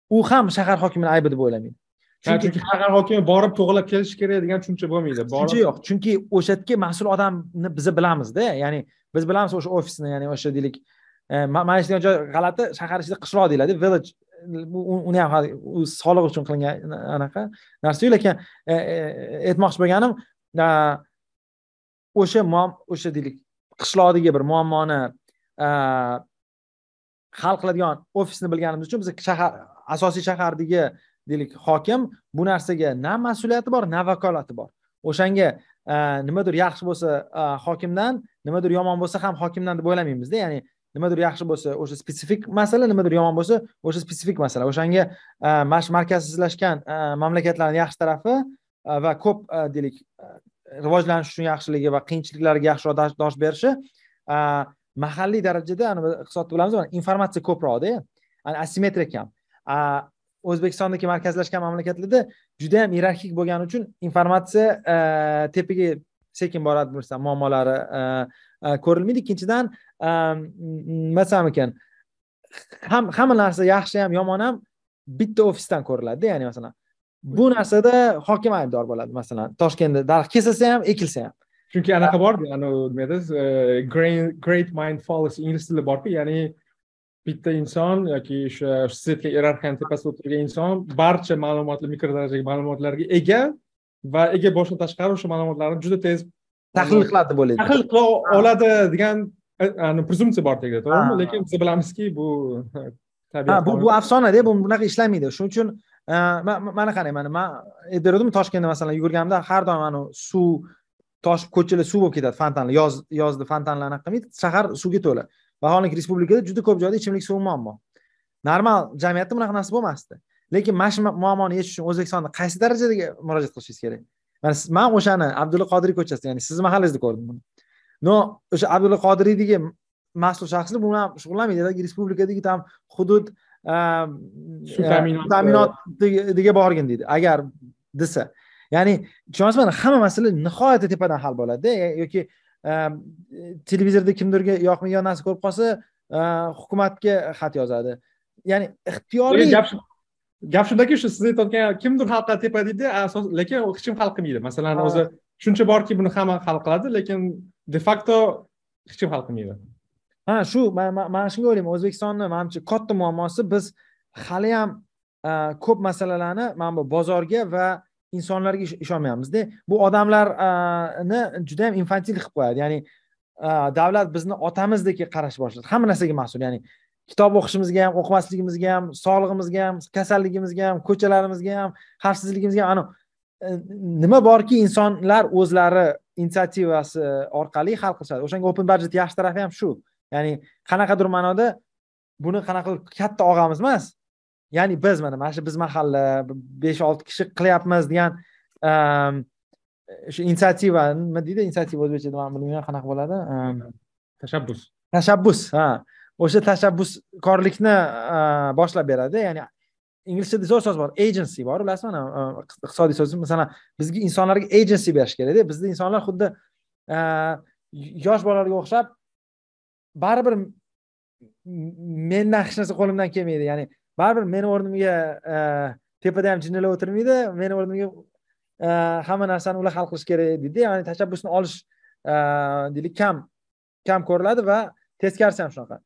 u ham shahar hokimini aybi deb o'ylamaydi chunki hokimi borib to'g'irlab kelishi kerak degan tushuncha bo'lmaydi tushuncha yo'q chunki o'sha yerga mas'ul odamni biz bilamizda ya'ni biz bilamiz o'sha ofisni ya'ni o'sha deylik man ishlaydigan joy g'alati shahar ichida qishloq deyiladi. Village. Uni ham u soliq uchun qilingan anaqa narsayu. Lekin e, e, aytmoqchi bo'lganim o'sha o'sha deylik qishloqdagi bir muammoni hal qiladigan ofisni bilganimiz uchun biz shahar asosiy shahardagi deylik hokim bu narsaga na mas'uliyati bor na vakolati bor. O'shanga e, nimadir yaxshi bo'lsa e, hokimdan nimadir yomon bo'lsa ham hokimdan deb o'ylamaymizda. Ya'ni nimadir yaxshi bo'lsa o'sha spetsifik masala nimadir yomon bo'lsa o'sha spetsifik masala. O'shanga e, mana shu markazsizlashgan mamlakatlarni yaxshi tarafi va ko'p deylik rivojlanish uchun yaxshiligi va qiyinchiliklarga yaxshiroq dosh berishi mahalliy darajada iqtisodda bilamiz informatsiya ko'proqda asimetrik ham o'zbekistondagi markazlashgan mamlakatlarda juda yam iyerarxik bo'lgani uchun informatsiya tepaga sekin boradi bilsam muammolari ko'rilmaydi. Ikkinchidan nima desam ekan hamma narsa yaxshi ham yomon ham bitta ofisdan ko'riladida ya'ni masalan bu narsada hokim aybdor bo'ladi masalan toshkentda daraxt kesilsa ham ekilsa ham. Chunki anaqa borku anavi nimada great mind fallacy ingliz tilida borku ya'ni bitta inson yoki o'sha svetga iyerarxiyani tepasida o'tirgan inson barcha ma'lumotlar mikro darajadagi ma'lumotlarga ega va ega boshdan tashqari o'sha ma'lumotlarni juda tez tahlil qiladi deb o'ylaydi tahlil qila oladi degan prezumpsiya bor tagida to'g'rimi? Lekin biz bilamizki bu ha bu bu afsonada bu bunaqa ishlamaydi. Shuning uchun mana qarang mana man aytib beruvdim toshkentda masalan yugurganimda har doim anavi suv toshib ko'chalar suv bo'lib ketadi fontanlar yoz yozda fontanlar anaqa qilmaydi shahar suvga to'la vaholanki respublikada juda ko'p joyda ichimlik suvi muammo. Normal jamiyatda bunaqa narsa bo'lmasdi. Lekin mana shu muammoni yechish uchun o'zbekistonda qaysi darajadagi murojaat qilishingiz kerak? Mana man o'shani abdulla qodiriy ko'chasida ya'ni sizni mahallangizda ko'rdim buni. Но o'sha abdulla qodiriydagi mas'ul shaxslar bu bilan shug'ullanmaydi respublikadagi там hudud suv ta'minotiga borgin deydi agar desa. Ya'ni tushunyapsizmi hamma masala nihoyatda tepadan hal bo'ladida yoki televizorda kimdirga yoqmagan narsa ko'rib qolsa hukumatga xat yozadi. Ya'ni ixtiyoriy gap shundaki shu siz aytayotgan kimdir qiladi tepa deydi lekin hech kim hal qilmaydi. Masalan o'zi tushuncha borki buni hamma hal qiladi lekin de facto hech kim hal qilmaydi. Ha shu man shunga o'ylayman. O'zbekistonni manimcha katta muammosi biz haliyam ko'p masalalarni mana bu bozorga va insonlarga ishonmayapmizda. Bu odamlarni juda ham infantil qilib qo'yadi. Ya'ni davlat bizni otamizdek qarashni boshladi. Hamma narsaga mas'ul. Ya'ni kitob o'qishimizga ham o'qimasligimizga ham sog'lig'imizga ham kasalligimizga ham ko'chalarimizga ham xavfsizligimizga ham e, nima borki insonlar o'zlari inisiativasi orqali hal qilishadi. O'shanga open budget yaxshi tarafi ham shu. Ya'ni qanaqadir ma'noda buni qanaqa qilib katta og'amiz emas. Ya'ni biz mana mana shu biz mahalla besh olti kishi qilyapmiz degan ehm, shu inisiativa nima deydi inisiativa o'zbekchada man bilmayman qanaqa bo'ladi ehm, tashabbus. tashabbus ha. O'sha tashabbuskorlikni boshlab beradi ya'ni inglizchada zo'r so'z bor agency bor bilasizmi mana iqtisodiy so'z masalan bizga insonlarga agency berish kerakda bizda insonlar xuddi yosh bolalarga o'xshab baribir menda hech narsa qo'limdan kelmaydi ya'ni baribir meni o'rnimga e, tepada ham jinnilar o'tirmaydi meni o'rnimga e, hamma narsani ular hal qilishi kerak deydi ya'ni tashabbusni olish e, deylik kam kam ko'riladi va teskarisi ham shunaqa.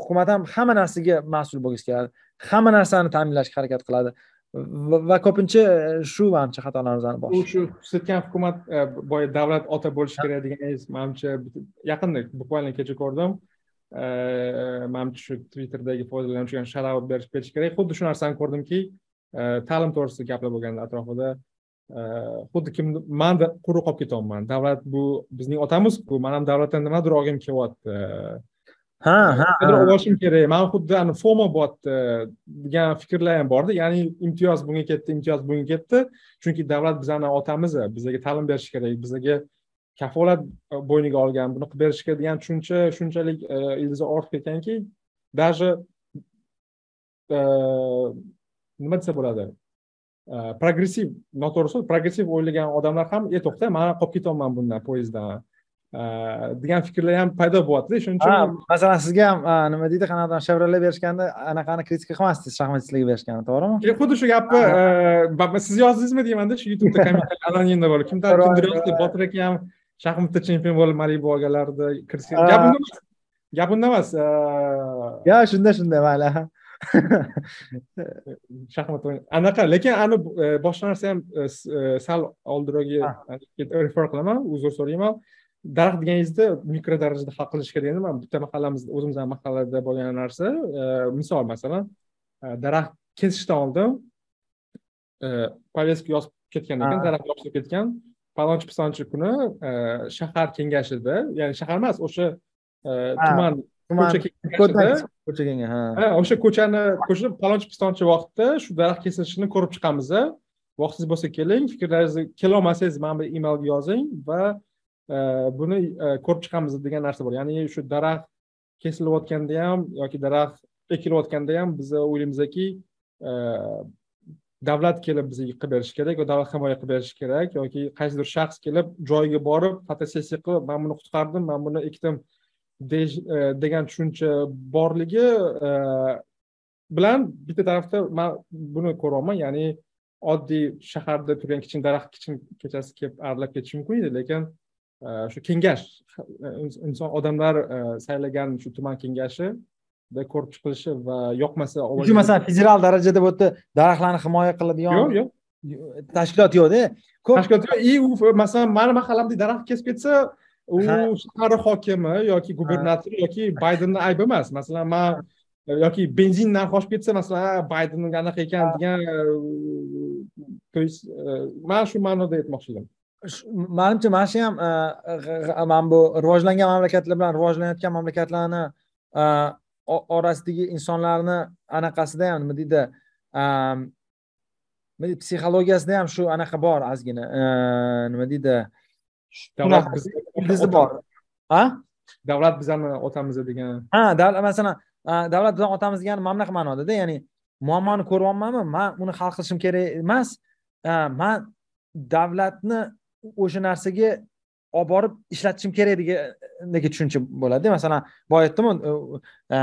Hukumat ham hamma narsaga mas'ul bo'lgisi keladi hamma narsani ta'minlashga harakat qiladi. Va ko'pincha shu manimcha xatolarimizni boshi u shu aytgan hukumat boya davlat ota bo'lishi kerak deganingiz manimcha yaqinda bukvalno kecha ko'rdim manimcha shu twitterdagi foydalanuvchiga shout berish berish kerak xuddi shu narsani ko'rdimki ta'lim to'g'risida gaplar bo'lganda atrofida xuddi kim manda quruq qolib ketyapman. Davlat bu bizning otamizku man ham davlatdan nimadir olgim kelyapti? Ha ha olishim kerak man xuddi ani fomo bo'lyapti degan fikrlar ham borda. Ya'ni imtiyoz bunga ketdi imtiyoz bunga ketdi. Chunki davlat bizani otamiz bizlarga ta'lim berishi kerak bizlarga kafolat e, bo'yniga olgan buni qilib berishga degan tushuncha shunchalik e, ildizi ortib ketganki даже e, nima desa bo'ladi? Progressiv noto'g'ri so'z progressiv o'ylagan odamlar ham e to'xta man qolib ketyapman bundan poyezddan. Degan fikrlar ham paydo bo'lyaptida shuning uchun masalan sizga ham nima deydi qanaqadir chevrolet berishganda anaqani kritika qilmasdingiz shaxmatchisiga berishganda to'g'rimi? Xuddi shu gapni siz yozdingizmi deymanda shu youtubeda anonimda bo'lib kimdir kimdir yozdi botir aka ham shaxmatda chempion bo'lib malibu olganlarida gap unda emas. Gap unda emas yo shunda shunda mayli. Shaxmat anaqa lekin ani e, boshqa narsa ham e, e, sal oldinroqga refer qilaman uzr so'rayman. Daraxt deganingizda mikro darajada hal qilish kerak endi bitta mahallamizda o'zimizni mahallada bo'lgan narsa misol masalan daraxt kesishdan oldin повестка yozib ketgan ekan daraxt yopishib ketgan palonchi pistonchi kuni shahar kengashida ya'ni shahar emas o'sha tuman ko'cha ko'cha ha. O'sha ko'chani ko'cha palonchi pistonchi vaqtda shu daraxt kesilishini ko'rib chiqamiz vaqtingiz bo'lsa keling fikrlaringizni kelolmasangiz mana bu emailga yozing va buni ko'rib chiqamiz degan narsa bor. Ya'ni shu daraxt kesilayotganda ham yoki daraxt ekilayotganda ham biz o'ylaymizki davlat kelib bizga qilib berishi kerak va davlat himoya qilib berishi kerak yoki qaysidir shaxs kelib joyiga borib fotosessiya qilib man buni qutqardim man buni ekdim e, degan tushuncha borligi e, bilan bitta tarafda man buni ko'ryapman ya'ni oddiy shaharda turgan kichkina daraxt kichkina kechasi kelib aralab ketishi mumkin edi lekin e, shu kengash inson odamlar saylagan shu tuman kengashi ko'rib chiqilishi va yoqmasa shu masalan federal darajada bu yerda daraxtlarni himoya qiladigan yo'q yo'q. Tashkilot yo'qda. Ko'p tashkilot yo'q. И u masalan mani mahallamda daraxt kesib ketsa u shahar hokimi yoki gubernator yoki baydenni aybi emas. Masalan man yoki benzin narxi oshib ketsa masalan bayden anaqa ekan degan то есть man shu ma'noda aytmoqchi edim manimcha mana shu ham mana bu rivojlangan mamlakatlar bilan rivojlanayotgan mamlakatlarni orasidagi insonlarni anaqasida ham nima deydi nima deydi psixologiyasida ham shu anaqa bor ozgina. Nima deydi davlat bizni bor. A? Davlat bizani otamiz degan. Ha davlat masalan davlat bizani otamiz degani mana bunaqa ma'nodada ya'ni muammoni ko'ryapmanmi man uni hal qilishim kerak emas man davlatni o'sha narsaga olib borib ishlatishim kerak degan tushuncha bo'ladi masalan boya aytdimu e,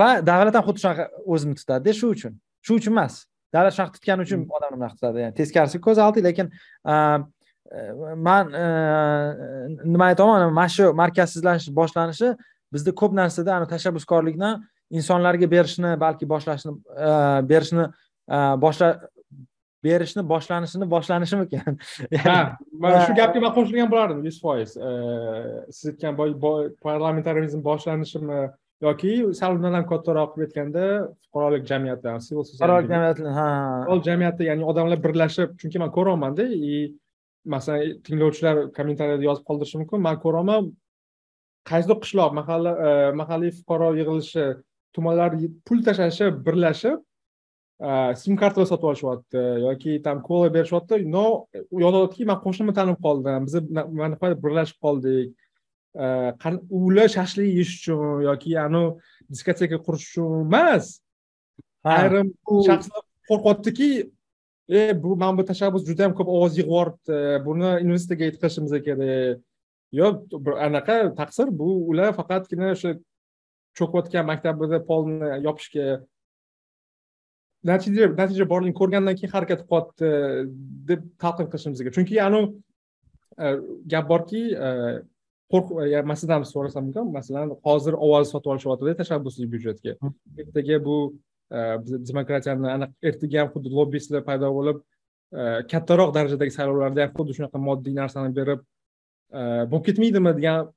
va davlat ham xuddi shunaqa o'zini tutadida shu uchun. Shu uchun emas. Davlat shunaqa tutgani uchun hmm. odamlar bunaqa tutadi. Yani teskarisi ko'z oldi lekin e, man e, nima aytyapman mana shu markazsizlanish boshlanishi bizda ko'p narsada ana tashabbuskorlikni insonlarga berishni balki boshlashni berishni boshla berishni boshlanishini boshlanishimikan ha mana shu gapga man qo'shilgan bo'lardim yuz foiz. Siz aytgan parlamentarizm boshlanishimi yoki sal undan ham kattaroq qilib aytganda fuqarolik jamiyati fuqarolik jamiyati ha. Fuqarolik jamiyati ya'ni odamlar birlashib chunki man ko'ryapmanda и masalan tinglovchilar kommentariyada yozib qoldirishi mumkin man ko'ryapman qaysidir qishloq mahalla e, mahalliy fuqaro yig'ilishi tumanlar pul tashlashib birlashib sim kartalar sotib olishyapti yoki там kola berishyapti но yozayaptiki man qo'shnimni tanib qoldim biz birlashib qoldik ular shashlik yeyish uchun yoki anavi diskoteka qurish uchun emas ayrim shaxslar qo'rqyaptiki e bu mana bu tashabbus juda yam ko'p ovoz yig'yapti buni investigate qilishimiz kerak yo'q anaqa taqsir bu ular faqatgina o'sha cho'kayotgan maktabida polni yopishga natija natija borligini ko'rgandan keyin harakat qilyapti deb talqin qilishimiz kerak chunki anavi e, gap borki e, qo'rq man sizdan so'rasam mumkin masalan hozir ovoz sotib olishyaptida tashabbusli byudjetga. Ertaga bu e, demokratiyani ertaga ham xuddi lobbistlar paydo bo'lib kattaroq darajadagi saylovlarda ham xuddi shunaqa moddiy narsani berib bo'lib ketmaydimi degan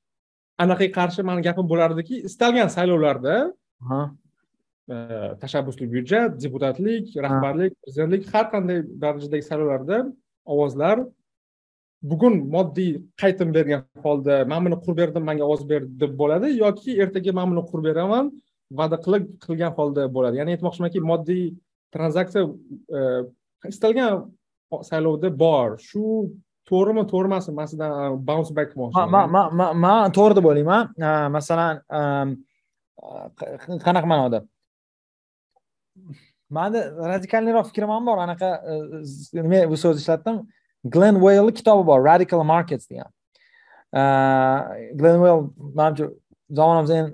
anaqaga qarshi mani gapim bo'lardiki istalgan saylovlarda tashabbusli byudjet deputatlik rahbarlik prezidentlik har qanday darajadagi saylovlarda ovozlar bugun moddiy qaytim bergan holda man buni qurib berdim manga ovoz ber deb bo'ladi yoki ertaga man buni qurib beraman va'da qilib qilgan holda bo'ladi. Ya'ni aytmoqchimanki moddiy tranzaksiya e, istalgan saylovda bor. Shu to'g'rimi to'g'ri emasmi man sizdan bounce back man to'g'ri deb o'ylayman. Masalan qanaqa ma'noda mani radikalniroq fikrim ham bor. Anaqa e, nima bu so'zni ishlatdim. Glen wellni kitobi bor radical markets degan. E, Glen weyl manimcha zamonamizni eng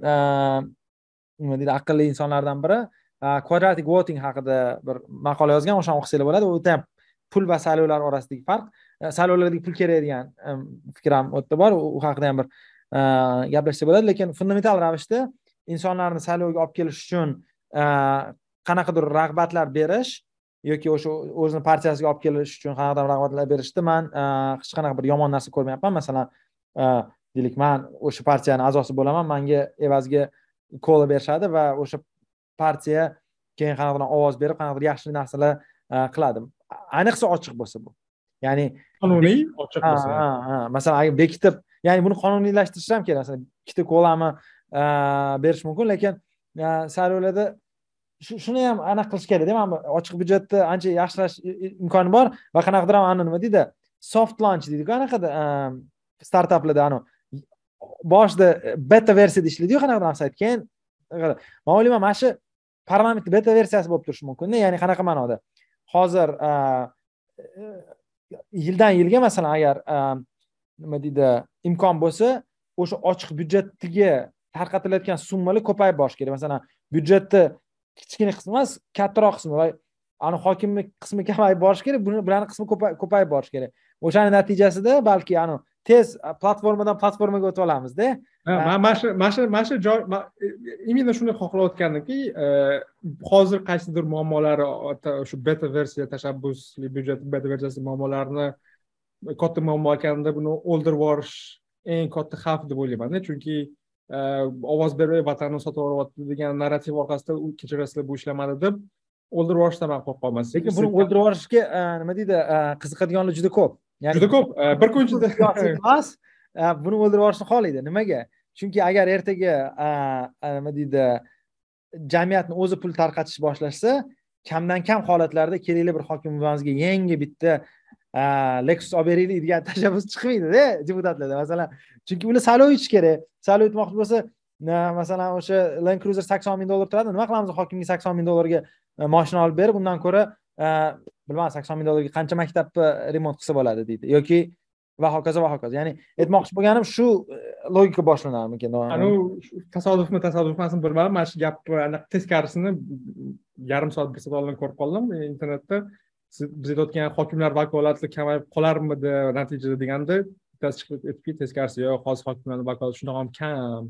nima deydi aqlli insonlardan biri. E, quadratic voting haqida bir maqola yozgan o'shani o'qisanglar bo'ladi. U ham pul va saylovlar orasidagi farq. Saylovlardagi pul kerak degan fikr ham u yerda bor. U haqida ham bir gaplashsa bo'ladi. Lekin fundamental ravishda insonlarni saylovga olib kelish uchun qanaqadir rag'batlar berish yoki o'sha o'zini partiyasiga olib kelish uchun qanaqadir rag'batlar berishda man e, hech qanaqa bir yomon narsa ko'rmayapman. Masalan e, deylik man o'sha partiyani a'zosi bo'laman manga evaziga kola berishadi va o'sha partiya keyin qanaqadir ovoz berib qanaqadir yaxshi narsalar e, qiladi ayniqsa ochiq bo'lsa bu. Ya'ni qonuniy ochiq bo'lsa. Ha ha masalan agar bekitib ya'ni buni qonuniylashtirish ham kerak masalan ikkita kolami berish mumkin lekin sal o'yladi shuni ham anaqa qilish kerakda mana bu ochiq byudjetni ancha yaxshilash imkoni bor va qanaqadir ham anavi nima deydi soft launch deydiku anaqada ehm, startaplarda anavi boshida e, beta versiyada ishlaydiyu qanaqadir sayt keyin man o'ylayman mana shu parlamentni beta versiyasi bo'lib turishi mumkinda ya'ni qanaqa ma'noda? Hozir ehm, e, yildan yilga masalan agar ehm, nima deydi imkon bo'lsa o'sha ochiq byudjetga tarqatilayotgan summalar ko'payib borishi kerak. Masalan byudjetni kichkina qismi emas kattaroq qismi. Va ani hokimni qismi kamayib borishi kerak bularni qismi ko'payib borishi kerak. O'shani natijasida balki ani tez platformadan platformaga o'tib olamizda. Mana shu mana shu mana shu joy именно shuni xohlayotgandimki hozir qaysidir muammolari shu beta versiya tashabbusli byudjet beta versiyasi muammolarini katta muammo ekanida buni o'ldirib yuborish eng katta xavf deb o'ylaymanda. Chunki ovoz bermay vatanni sotib yuboryapti degan narrativ orqasida kechirasizlar bu ishlamadi deb o'ldirib yuborishdan man qo'rqyapman lekin buni o'ldirib yuborishga nima deydi qiziqadiganlar juda ko'p. Juda ko'p bir kun ichida. Emas buni o'ldirib yuborishni xohlaydi. Nimaga? Chunki agar ertaga nima deydi jamiyatni o'zi pul tarqatish boshlashsa kamdan kam holatlarda kerakli bir hokim buvamizga yangi bitta lexus olib beraylik degan tashabbus chiqmaydida deputatlarda masalan. Chunki ular saylov o'tish kerak. Saylov o'tmoqchi bo'lsa masalan o'sha land cruiser sakson ming dollar turadi. Nima qilamiz hokimga sakson ming dollarga moshina olib berib undan ko'ra bilmadim sakson ming dollarga qancha maktabni remont qilsa bo'ladi deydi. Yoki va hokazo va hokazo. Ya'ni aytmoqchi bo'lganim shu e, logika boshlanarmikan anavi tasodifmi tasodif emasmi bilmadim. Mana shu gapni anaqa teskarisini yarim soat bir soat oldin ko'rib qoldim internetda biz aytayotgan hokimlar vakolati kamayib qolarmidi natijada deganda bittasi chiqib aytdiki teskarisi yo'q hozir hokimlarni vakolati shunaqa ham kam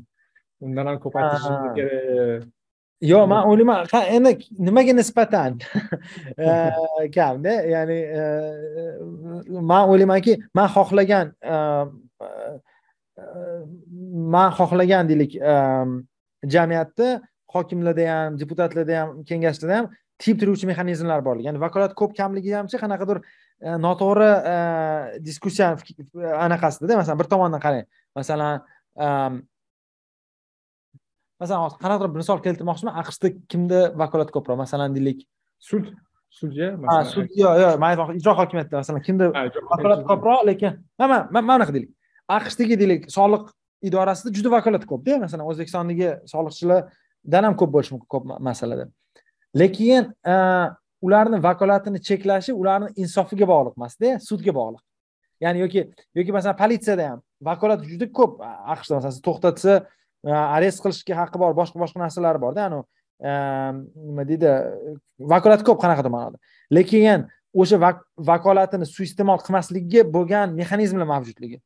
undan ham ko'paytirishimiz kerak. Yo'q man o'ylayman endi nimaga nisbatan? Kamda ya'ni man o'ylaymanki man xohlagan man xohlagan deylik jamiyatda hokimlarda ham deputatlarda ham kengashlarda ham tiyib turuvchi mexanizmlar borligi. Ya'ni vakolat ko'p kamligi hamchi qanaqadir e, noto'g'ri e, diskussiya anaqasidada. Masalan bir tomondan qarang. Masalan masalan hozir qanaqadir bir misol keltirmoqchiman. Aqshda kimda vakolat ko'proq? Masalan deylik. Sud sudya ha sud yo'q yo'q man aytmoqchi ijro hokimiyatida masalan kimda vakolat ko'proq lekin mana mana bunaqa deylik. Aqshdagi deylik soliq idorasida juda vakolat ko'pda masalan o'zbekistondagi soliqchilardan ham ko'p bo'lishi mumkin ko'p masalada lekin e, ularni vakolatini cheklashi ularni insofiga bog'liq emasda sudga bog'liq. Ya'ni yoki yoki masalan politsiyada ham. Vakolat juda ko'p. Aqshda masalan to'xtatsa e, arest qilishga haqqi bor boshqa boshqa narsalari borda. Anavi e, nima deydi vakolat ko'p qanaqadir ma'noda. Lekin o'sha vakolatini suiiste'mol qilmaslikka bo'lgan mexanizmlar mavjudligi.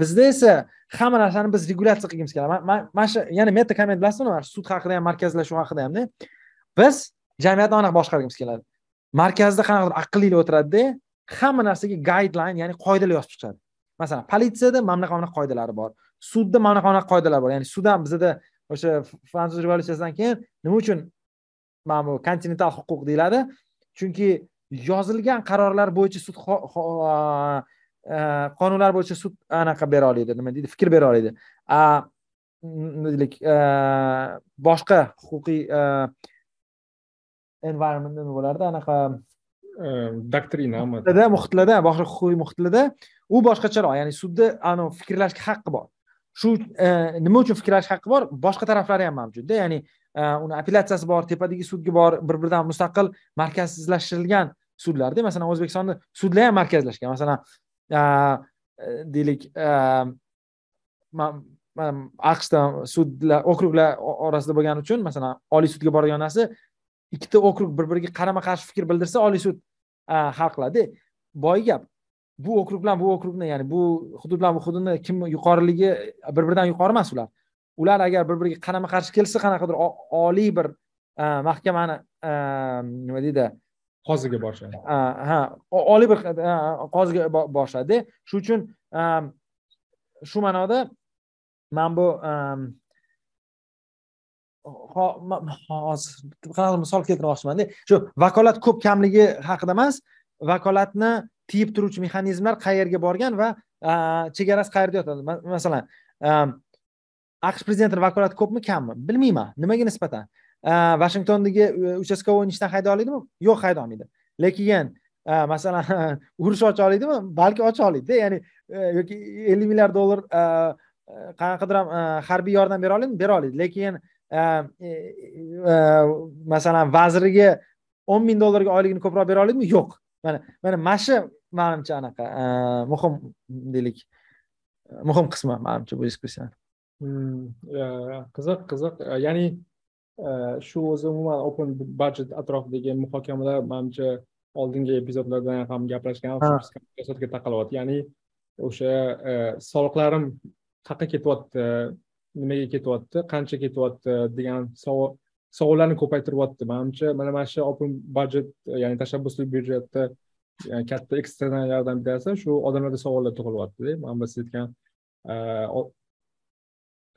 Bizda esa hamma narsani biz regulyatsiya qilgimiz keladi mana shu yana meta komment bilasizmi? Sud haqida ham markazlashuv haqida hamda. Biz jamiyatni aniq boshqargimiz keladi. Markazda qanaqadir aqllilar o'tiradida hamma narsaga guideline ya'ni qoidalar yozib chiqadi. Masalan politsiyada mana bunaqa bunaqa qoidalari bor sudda mana bunaqa bunaqa qoidalar bor. Ya'ni sud ham bizada o'sha fransuz revolyutsiyasidan keyin nima uchun mana bu kontinental huquq deyiladi? Chunki yozilgan qarorlar bo'yicha sud qonunlar bo'yicha sud anaqa bera oladi. Nima deydi? Fikr bera oladi. Deylik boshqa huquqiy environment nima bo'lardi anaqa doktrinami muhitlarda boshqa huquqiy muhitlarda u boshqacharoq ya'ni sudda anavi fikrlashga haqqi bor. Shu e, nima uchun fikrlash haqqi bor? Boshqa taraflari ham mavjudda ya'ni e, uni apellyatsiyasi bor tepadagi sudga bor bir biridan mustaqil markazlashtirilgan sudlarda masalan o'zbekistonda sudlar ham markazlashgan. Masalan e, deylik aqshda sudlar okruglar orasida bo'lgani uchun masalan oliy sudga boradigan narsa ikkita okrug bir biriga qarama qarshi fikr bildirsa oliy sud hal qiladi. Boy gap bu okrug bilan bu okrugni ya'ni bu hudud bilan bu hududni kim yuqoriligi bir biridan yuqori emas ular. Ular agar bir biriga qarama qarshi kelsa qanaqadir oliy bir mahkamani nima deydi? Qoziga borishadi. Ha oliy bir qoziga borishadi. Shuning uchun shu ma'noda man bu hozir qanaqa misol keltirmoqchimanda. Shu vakolat ko'p kamligi haqida emas vakolatni tiyib turuvchi mexanizmlar qayerga borgan va chegarasi qayerda yotadi? Masalan aqsh prezidentini vakolati ko'pmi kammi? Bilmayman. Nimaga nisbatan? Vashingtondagi e, uchastkovoy ishdan hayda oladimi yo'q hayda olmaydi. Lekin masalan urush ocha oladimi balki ocha oladida ya'ni e, yoki ellik milliard dollar e, qanaqadir ham harbiy yordam bera oladimi bera oladi lekin masalan vaziriga o'n ming dollarga oyligini ko'proq bera oladimi? Yo'q. Mana mana mana shu manimcha anaqa muhim deylik. Muhim qismi manimcha bu diskussiyani hmm, qiziq qiziq. Ya'ni shu o'zi umuman open budget atrofidagi muhokamalar manimcha oldingi epizodlarda ham gaplashgan taqalyapti ya'ni o'sha soliqlarim qayerqa ketyapti nimaga ketyapti qancha ketyapti degan savol savollarni ko'paytiryapti. Manimcha mana mana shu open budget ya'ni tashabbusli byudjetni e, katta eksternallardan bitasi shu odamlarda savollar tug'ilyaptida mana biz aytgan e,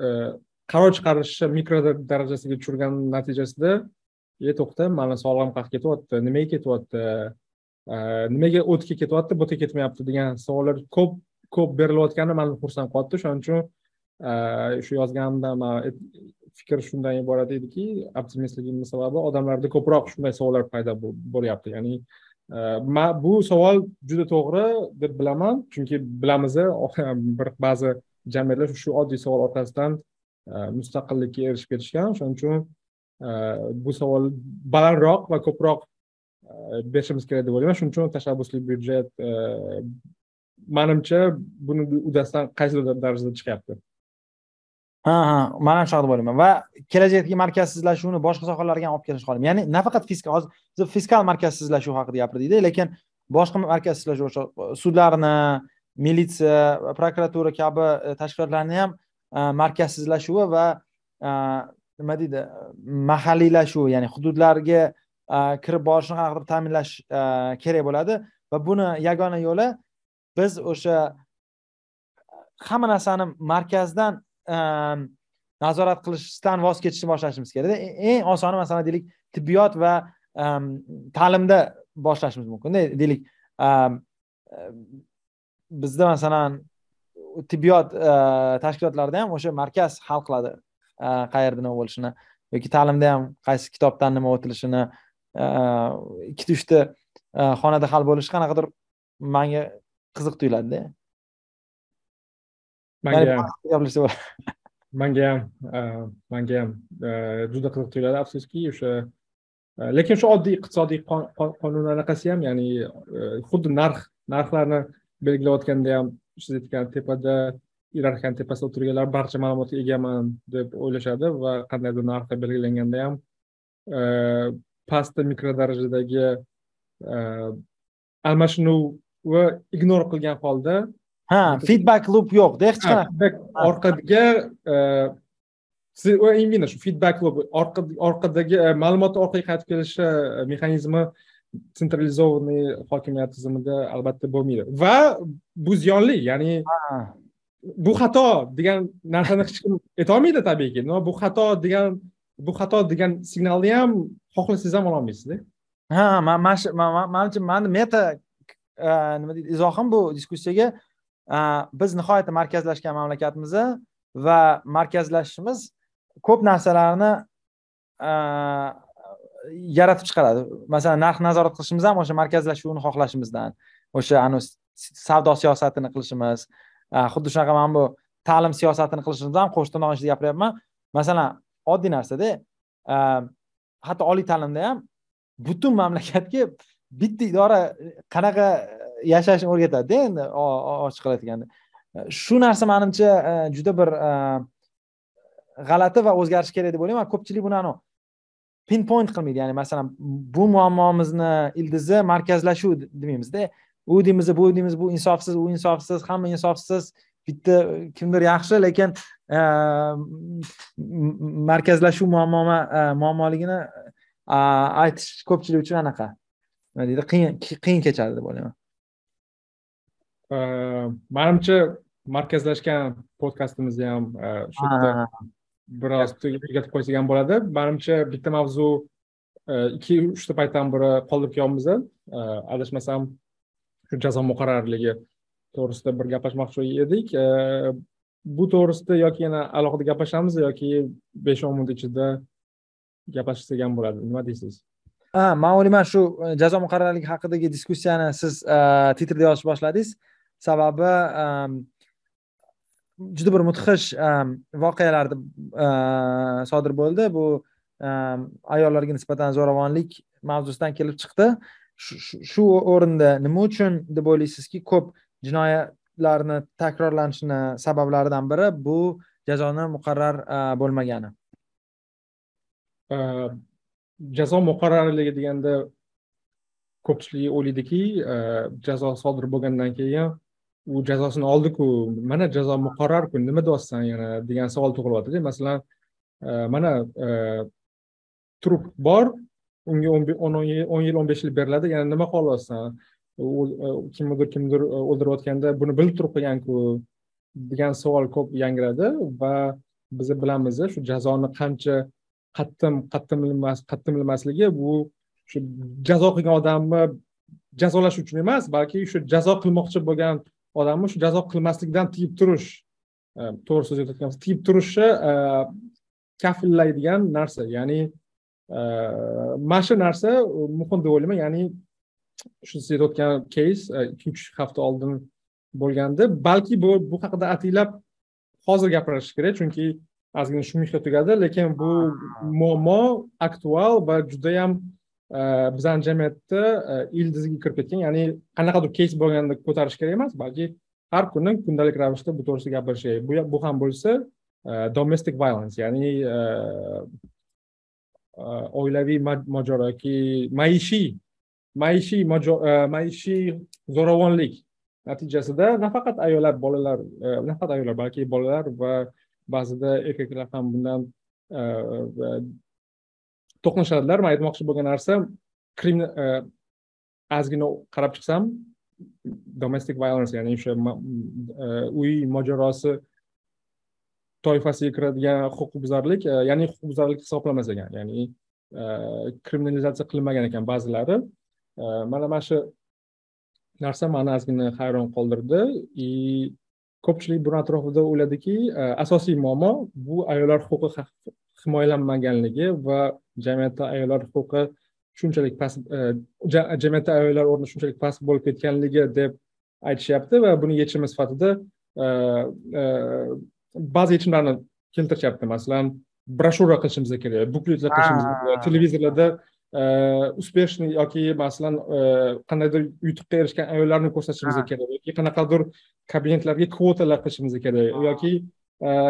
e, qaror chiqarishni mikro darajasiga tushirgan natijasida e to'xta mani sog'lig'im qayerga ketyapti. Nimaga ketyapti? Nimaga o'tga ketyapti bu yerga ketmayapti degan savollar ko'p ko'p berilayotgani mani xursand qilyapti shuning uchun shu yozganimda man e, fikr shundan iborat ediki optimistligimni sababi odamlarda ko'proq shunday savollar paydo bo'lyapti. Ya'ni e, bu savol juda to'g'ri deb bilaman chunki bilamiz bir ba'zi jamiyatlar shu oddiy savol orqasidan e, mustaqillikka erishib ketishgan. Shuning uchun e, bu savol balandroq va ko'proq berishimiz kerak deb o'ylayman. Shuning uchun tashabbusli byudjet manimcha buni uddasidan qaysidir darajada chiqyapti. Ha ha mana ham shunaqa deb o'ylayman va kelajakdagi markazsizlashuvni boshqa sohalarga ham olib kelish xohlayman ya'ni nafaqat fiskal hozir biz fiskal markazsizlashuv haqida gapirdikda lekin boshqa markazsizlashuv e, sudlarni militsiya prokuratura kabi e, tashkilotlarni ham e, markazsizlashuvi va nima deydi mahalliylashuvi ya'ni hududlarga kirib borishni qanaqadir ta'minlash kerak bo'ladi. Va buni yagona yo'li biz o'sha hamma narsani markazdan Ehm, nazorat qilishdan voz kechishni boshlashimiz kerakda. E, eng osoni masalan deylik tibbiyot va ehm, ta'limda boshlashimiz mumkinda. Deylik ehm, bizda masalan tibbiyot tashkilotlarida ham o'sha markaz hal qiladi qayerda nima bo'lishini yoki ta'limda ham qaysi kitobdan nima o'tilishini ikkita uchta xonada hal bo'lishi qanaqadir manga qiziq tuyuladida. Manga ham. manga ham manga ham juda qiziq tuyuladi. Afsuski o'sha lekin shu oddiy iqtisodiy qonun anaqasi ham ya'ni xuddi narx narxlarni belgilayotganda ham siz aytgan tepada iyerarxiyani tepasida o'tirganlar barcha ma'lumotga egaman deb o'ylashadi va qandaydir narxlar belgilanganda ham pastda mikro darajadagi almashinuvi ignor qilgan holda ha feedback loop yo'qda hech qanaqa orqaga e, siz именно shu feedback loop orqadagi e, ma'lumot orqaga qaytib kelishi e, mexanizmi sentralizованный hokimiyat tizimida albatta bo'lmaydi. Va bu ziyonli ya'ni bu xato degan narsani hech kim aytolmaydi tabiiyki. Но bu xato degan bu xato degan signalni ham xohlasangiz ham ololmaysizda. Ha manimcha mani meta nima deydi izohim bu diskussiyaga Э, biz nihoyatda markazlashgan mamlakatmiz va markazlashishimiz ko'p narsalarni e, yaratib chiqaradi. Masalan narx nazorat qilishimiz ham o'sha markazlashuvni xohlashimizdan o'sha anavi savdo siyosatini qilishimiz e, xuddi shunaqa mana bu ta'lim siyosatini qilishimiz ham qo'shni tirnoq ichida gapiryapman. Masalan oddiy narsada e, hatto oliy ta'limda ham butun mamlakatga bitta idora qanaqa yashashni o'rgatadida endi ochiq aytganda shu narsa manimcha e, juda bir e, g'alati va o'zgarishi kerak deb o'ylayman. Ko'pchilik buni anavi pinpoint qilmaydi. Ya'ni masalan bu muammomizni ildizi markazlashuv demaymizda u deymiz bu deymiz bu insofsiz u insofsiz hamma insofsiz bitta kimdir yaxshi lekin e, markazlashuv muammo muammoligini aytish ko'pchilik uchun anaqa. Nima deydi? Qiyin qiyin kechadi deb o'ylayman. Manimcha markazlashgan podkastimizni ham shu yerda biroz tugatib qo'ysak ham bo'ladi. Manimcha bitta mavzu ikki uchta paytdan beri qoldirib kelyapmiz adashmasam shu jazo muqarrarligi to'g'risida bir gaplashmoqchi edik. Bu to'g'risida yoki yana alohida gaplashamiz yoki besh o'n minut ichida gaplashsak ham bo'ladi. Nima deysiz? Ha man o'ylayman shu e, jazo muqarrarligi haqidagi diskussiyani siz e, twitterda yozishni boshladingiz sababi ehm, juda bir mudhish ehm, voqealar ehm, sodir bo'ldi. Bu ayollarga nisbatan zo'ravonlik mavzusidan kelib chiqdi. Shu o'rinda nima uchun deb o'ylaysizki ko'p jinoyatlarni takrorlanishini sabablaridan biri bu jazoni muqarrar e, bo'lmagani. E, jazo muqarrarligi deganda ko'pchilik o'ylaydiki e, jazo sodir bo'lgandan keyin u jazosini oldiku mana jazo muqarrarku nima deyapsan yana degan savol tug'ilyaptida. Masalan e, mana e, trup bor unga o'n yil o'n besh yil beriladi yana nima qilyapsan? Kimnidir kimnidir o'ldirayotganda buni bilib turib qilganku degan savol ko'p yangradi va biz bilamiz shu jazoni qancha qattiq qattiq qattiqlamasligi bu shu jazo qilgan odamni jazolash uchun emas balki shu jazo qilmoqchi bo'lgan odamni shu jazo qilmaslikdan tiyib turish e, to'g'ri so'z aytayotgan tiyib turishni e, kafillaydigan narsa ya'ni mana shu narsa muhim deb o'ylayman. Ya'ni shu siz aytayotgan keys e, ikki uch hafta oldin bo'lgandi. Balki bu bu haqida ataylab hozir gapirish kerak chunki ozgina shumixa tugadi. Lekin bu muammo aktual va judayam e, bizani jamiyatda ildiziga kirib ketgan ya'ni qanaqadir keys bo'lganda ko'tarish kerak emas balki har kuni kundalik ravishda bu to'g'risida gapirish kerak bu ham bo'lsa domestic violence ya'ni oilaviy mojaro yoki maishiy maishiy maishiy zo'ravonlik natijasida nafaqat ayollar bolalar nafaqat ayollar balki bolalar va ba'zida erkaklar ham bundan to'qnashadilar man aytmoqchi bo'lgan narsa ozgina e, qarab chiqsam domestic violence ya'ni o'sha e, uy mojarosi toifasiga kiradigan huquqbuzarlik e, ya'ni huquqbuzarlik hisoblamas ekan ya'ni kriminalizatsiya qilinmagan ekan ba'zilari. Mana mana shu narsa mani ozgina hayron qoldirdi и ko'pchilik buni atrofida o'yladiki asosiy muammo bu ayollar huquqi himoyalanmaganligi va jamiyatda ayollar huquqi shunchalik past jamiyatda ayollar o'rni shunchalik past bo'lib ketganligi deb aytishyapti va buni yechimi sifatida ba'zi yechimlarni keltirishyapti masalan broshura qilishimiz kerak bukletlar qilishimiz kerak televizorlarda успешный yoki masalan qandaydir yutuqqa erishgan ayollarni ko'rsatishimiz kerak yoki qanaqadir kabinetlarga kvotalar qilishimiz kerak yoki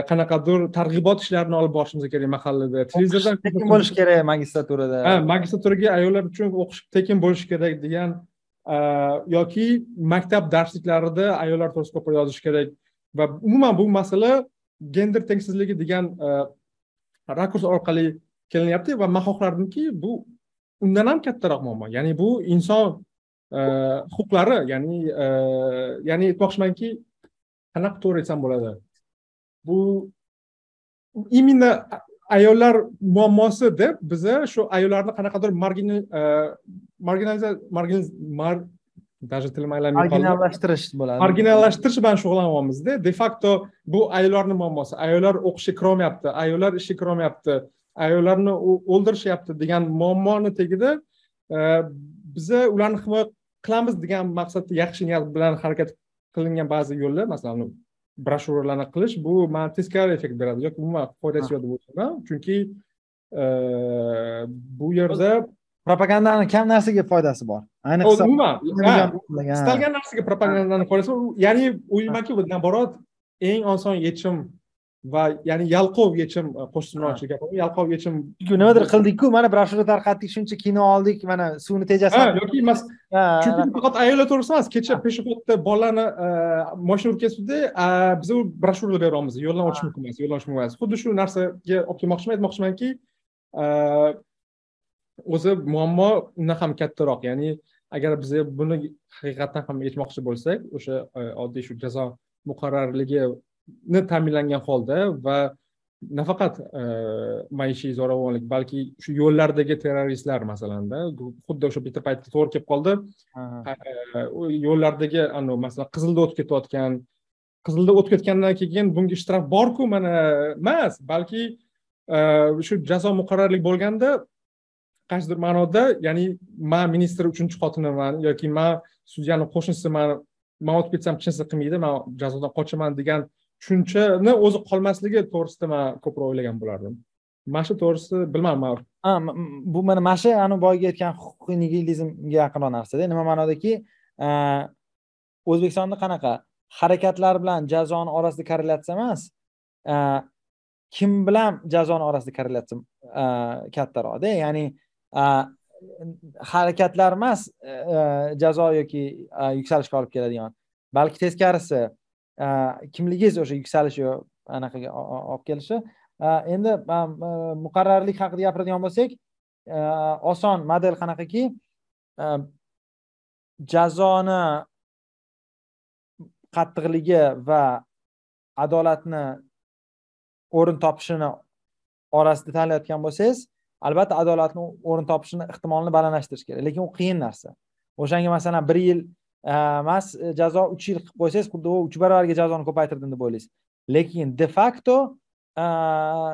qanaqadir targ'ibot ishlarini olib borishimiz kerak mahallada. Televizordan tekin bo'lishi kerak magistraturada. Ha magistraturaga ayollar uchun o'qish tekin bo'lishi kerak degan yoki maktab darsliklarida ayollar to'g'risida ko'proq yozish kerak. Va umuman bu masala gender tengsizligi degan e, rakurs orqali kelinyapti va man xohlardimki bu undan ham kattaroq muammo. Ya'ni bu inson e, huquqlari ya'ni e, ya'ni aytmoqchimanki qanaqa to'g'ri aytsam bo'ladi bu именно ayollar muammosi deb biza shu ayollarni qanaqadir marginalizatsiya даже tilim aylanmay marginallashtirish bo'ladi. Marginallashtirish bilan shug'ullanyapmizda de. Facto bu ayollarni muammosi. Ayollar o'qishga kirolmayapti ayollar ishga kirolmayapti ayollarni o'ldirishyapti degan muammoni tagida e, biza ularni himoya qilamiz degan maqsadda yaxshi niyat bilan harakat qilingan ba'zi yo'llar masalan broshuralarni qilish bu man teskari effekt beradi yoki umuman foydasi yo'q deb o'ylayman chunki e, bu yerda propagandani kam narsaga foydasi bor ayniqsa umuman istalgan narsaga propagandani foydasi bor ya'ni o'ylaymanki naоборот eng oson yechim va ya'ni yalqov yechim e, qo'shnichilik gapiryapman yalqov yechim nimadir qildikku mana broshura tarqatdik shuncha kino oldik mana suvni tejasini yoki emas chunki faqat ayollar to'g'risida emas kecha пешеходda bolalarni e, moshina urib ketibdi biz u broshura beryapmiz yo'ldan o'tish mumkin emas yo'ldan o'tish mumkin emas. Xuddi shu narsaga olib kelmoqchiman aytmoqchimanki e, o'zi muammo undan ham kattaroq. Ya'ni agar biz buni haqiqatdan ham yechmoqchi bo'lsak o'sha oddiy shu jazo muqarrarligini ta'minlangan holda va nafaqat maishiy zo'ravonlik balki shu yo'llardagi terroristlar masalanda xuddi o'sha bitta paytda to'g'ri kelib qoldi. Yo'llardagi anavi masalan qizilda o'tib ketayotgan qizilda o'tib ketgandan keyin bunga ishtirok borku mana emas balki shu jazo muqarrarlik bo'lganda qaysidir ma'noda ya'ni man ministr uchinchi xotiniman yoki man sudyani qo'shnisiman man o'tib ketsam hech narsa qilmaydi man jazodan qochaman degan tushunchani o'zi qolmasligi to'g'risida man ko'proq o'ylagan bo'lardim. Mana shu to'g'risida bilmadim bu mana mana shu anavi boyagi aytgan huquqiy nigilizmga yaqinroq narsada. Nima ma'nodaki e, o'zbekistonda qanaqa harakatlar bilan jazoni orasida korrelyatsiya emas e, kim bilan jazoni orasida korrelyatsiya e, kattaroqda ya'ni harakatlar emas jazo yoki yuksalishga olib keladigan balki teskarisi Э, kimligingiz o'sha yuksalish anaqaga olib kelishi. Э, endi muqarrarlik haqida gapiradigan bo'lsak э, oson model qanaqaki? Jazoni qattiqligi va adolatni o'rin topishini orasida tanlayotgan bo'lsangiz albatta adolatni o'rin topishini ehtimolini balandlashtirish kerak. Lekin u qiyin narsa. O'shanga masalan bir yil Э, emas э, jazo uch yil qilib qo'ysangiz xuddi u uch baravariga jazoni ko'paytirdim deb o'ylaysiz. Lekin de facto e,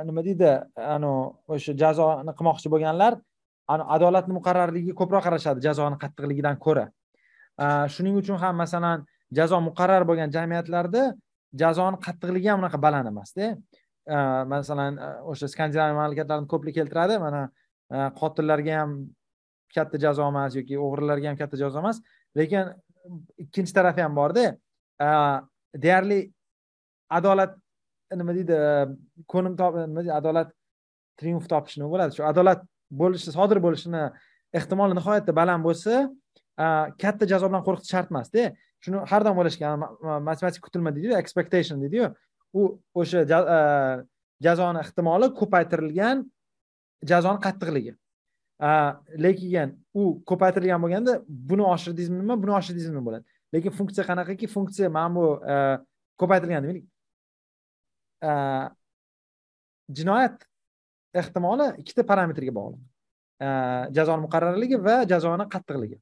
nima deydi anavi o'sha jazoni qilmoqchi bo'lganlar adolatni muqarrarligiga ko'proq qarashadi jazoni qattiqligidan ko'ra. E, shuning uchun ham masalan jazo muqarrar bo'lgan jamiyatlarda jazoni qattiqligi ham unaqa baland emasda. E, masalan o'sha skandinaviya mamlakatlarini ko'plik keltiradi mana qotillarga ham katta jazo emas yoki o'g'rilarga ham katta jazo emas. Lekin ikkinchi tarafi ham borda deyarli adolat nima deydi ko'nim nima deydi adolat triumf topish nima bo'ladi. Shu adolat bo'lishi sodir bo'lishini ehtimoli nihoyatda baland bo'lsa katta jazo bilan qo'rqitish shart emasda. Shuni har doim o'ylashgan matematik kutilma deydiyu expectation deydiyu u o'sha jazoni ehtimoli ko'paytirilgan jazoni qattiqligi. Lekin u ko'paytirilgan bo'lganda buni oshirdingizmi nima buni oshirdingizmi nima bo'ladi. Lekin funksiya qanaqaki? Funksiya mana bu e, ko'paytirilgan demaylik e, jinoyat ehtimoli ikkita parametrga bog'liq. E, jazoni muqarrarligi va jazoni qattiqligi.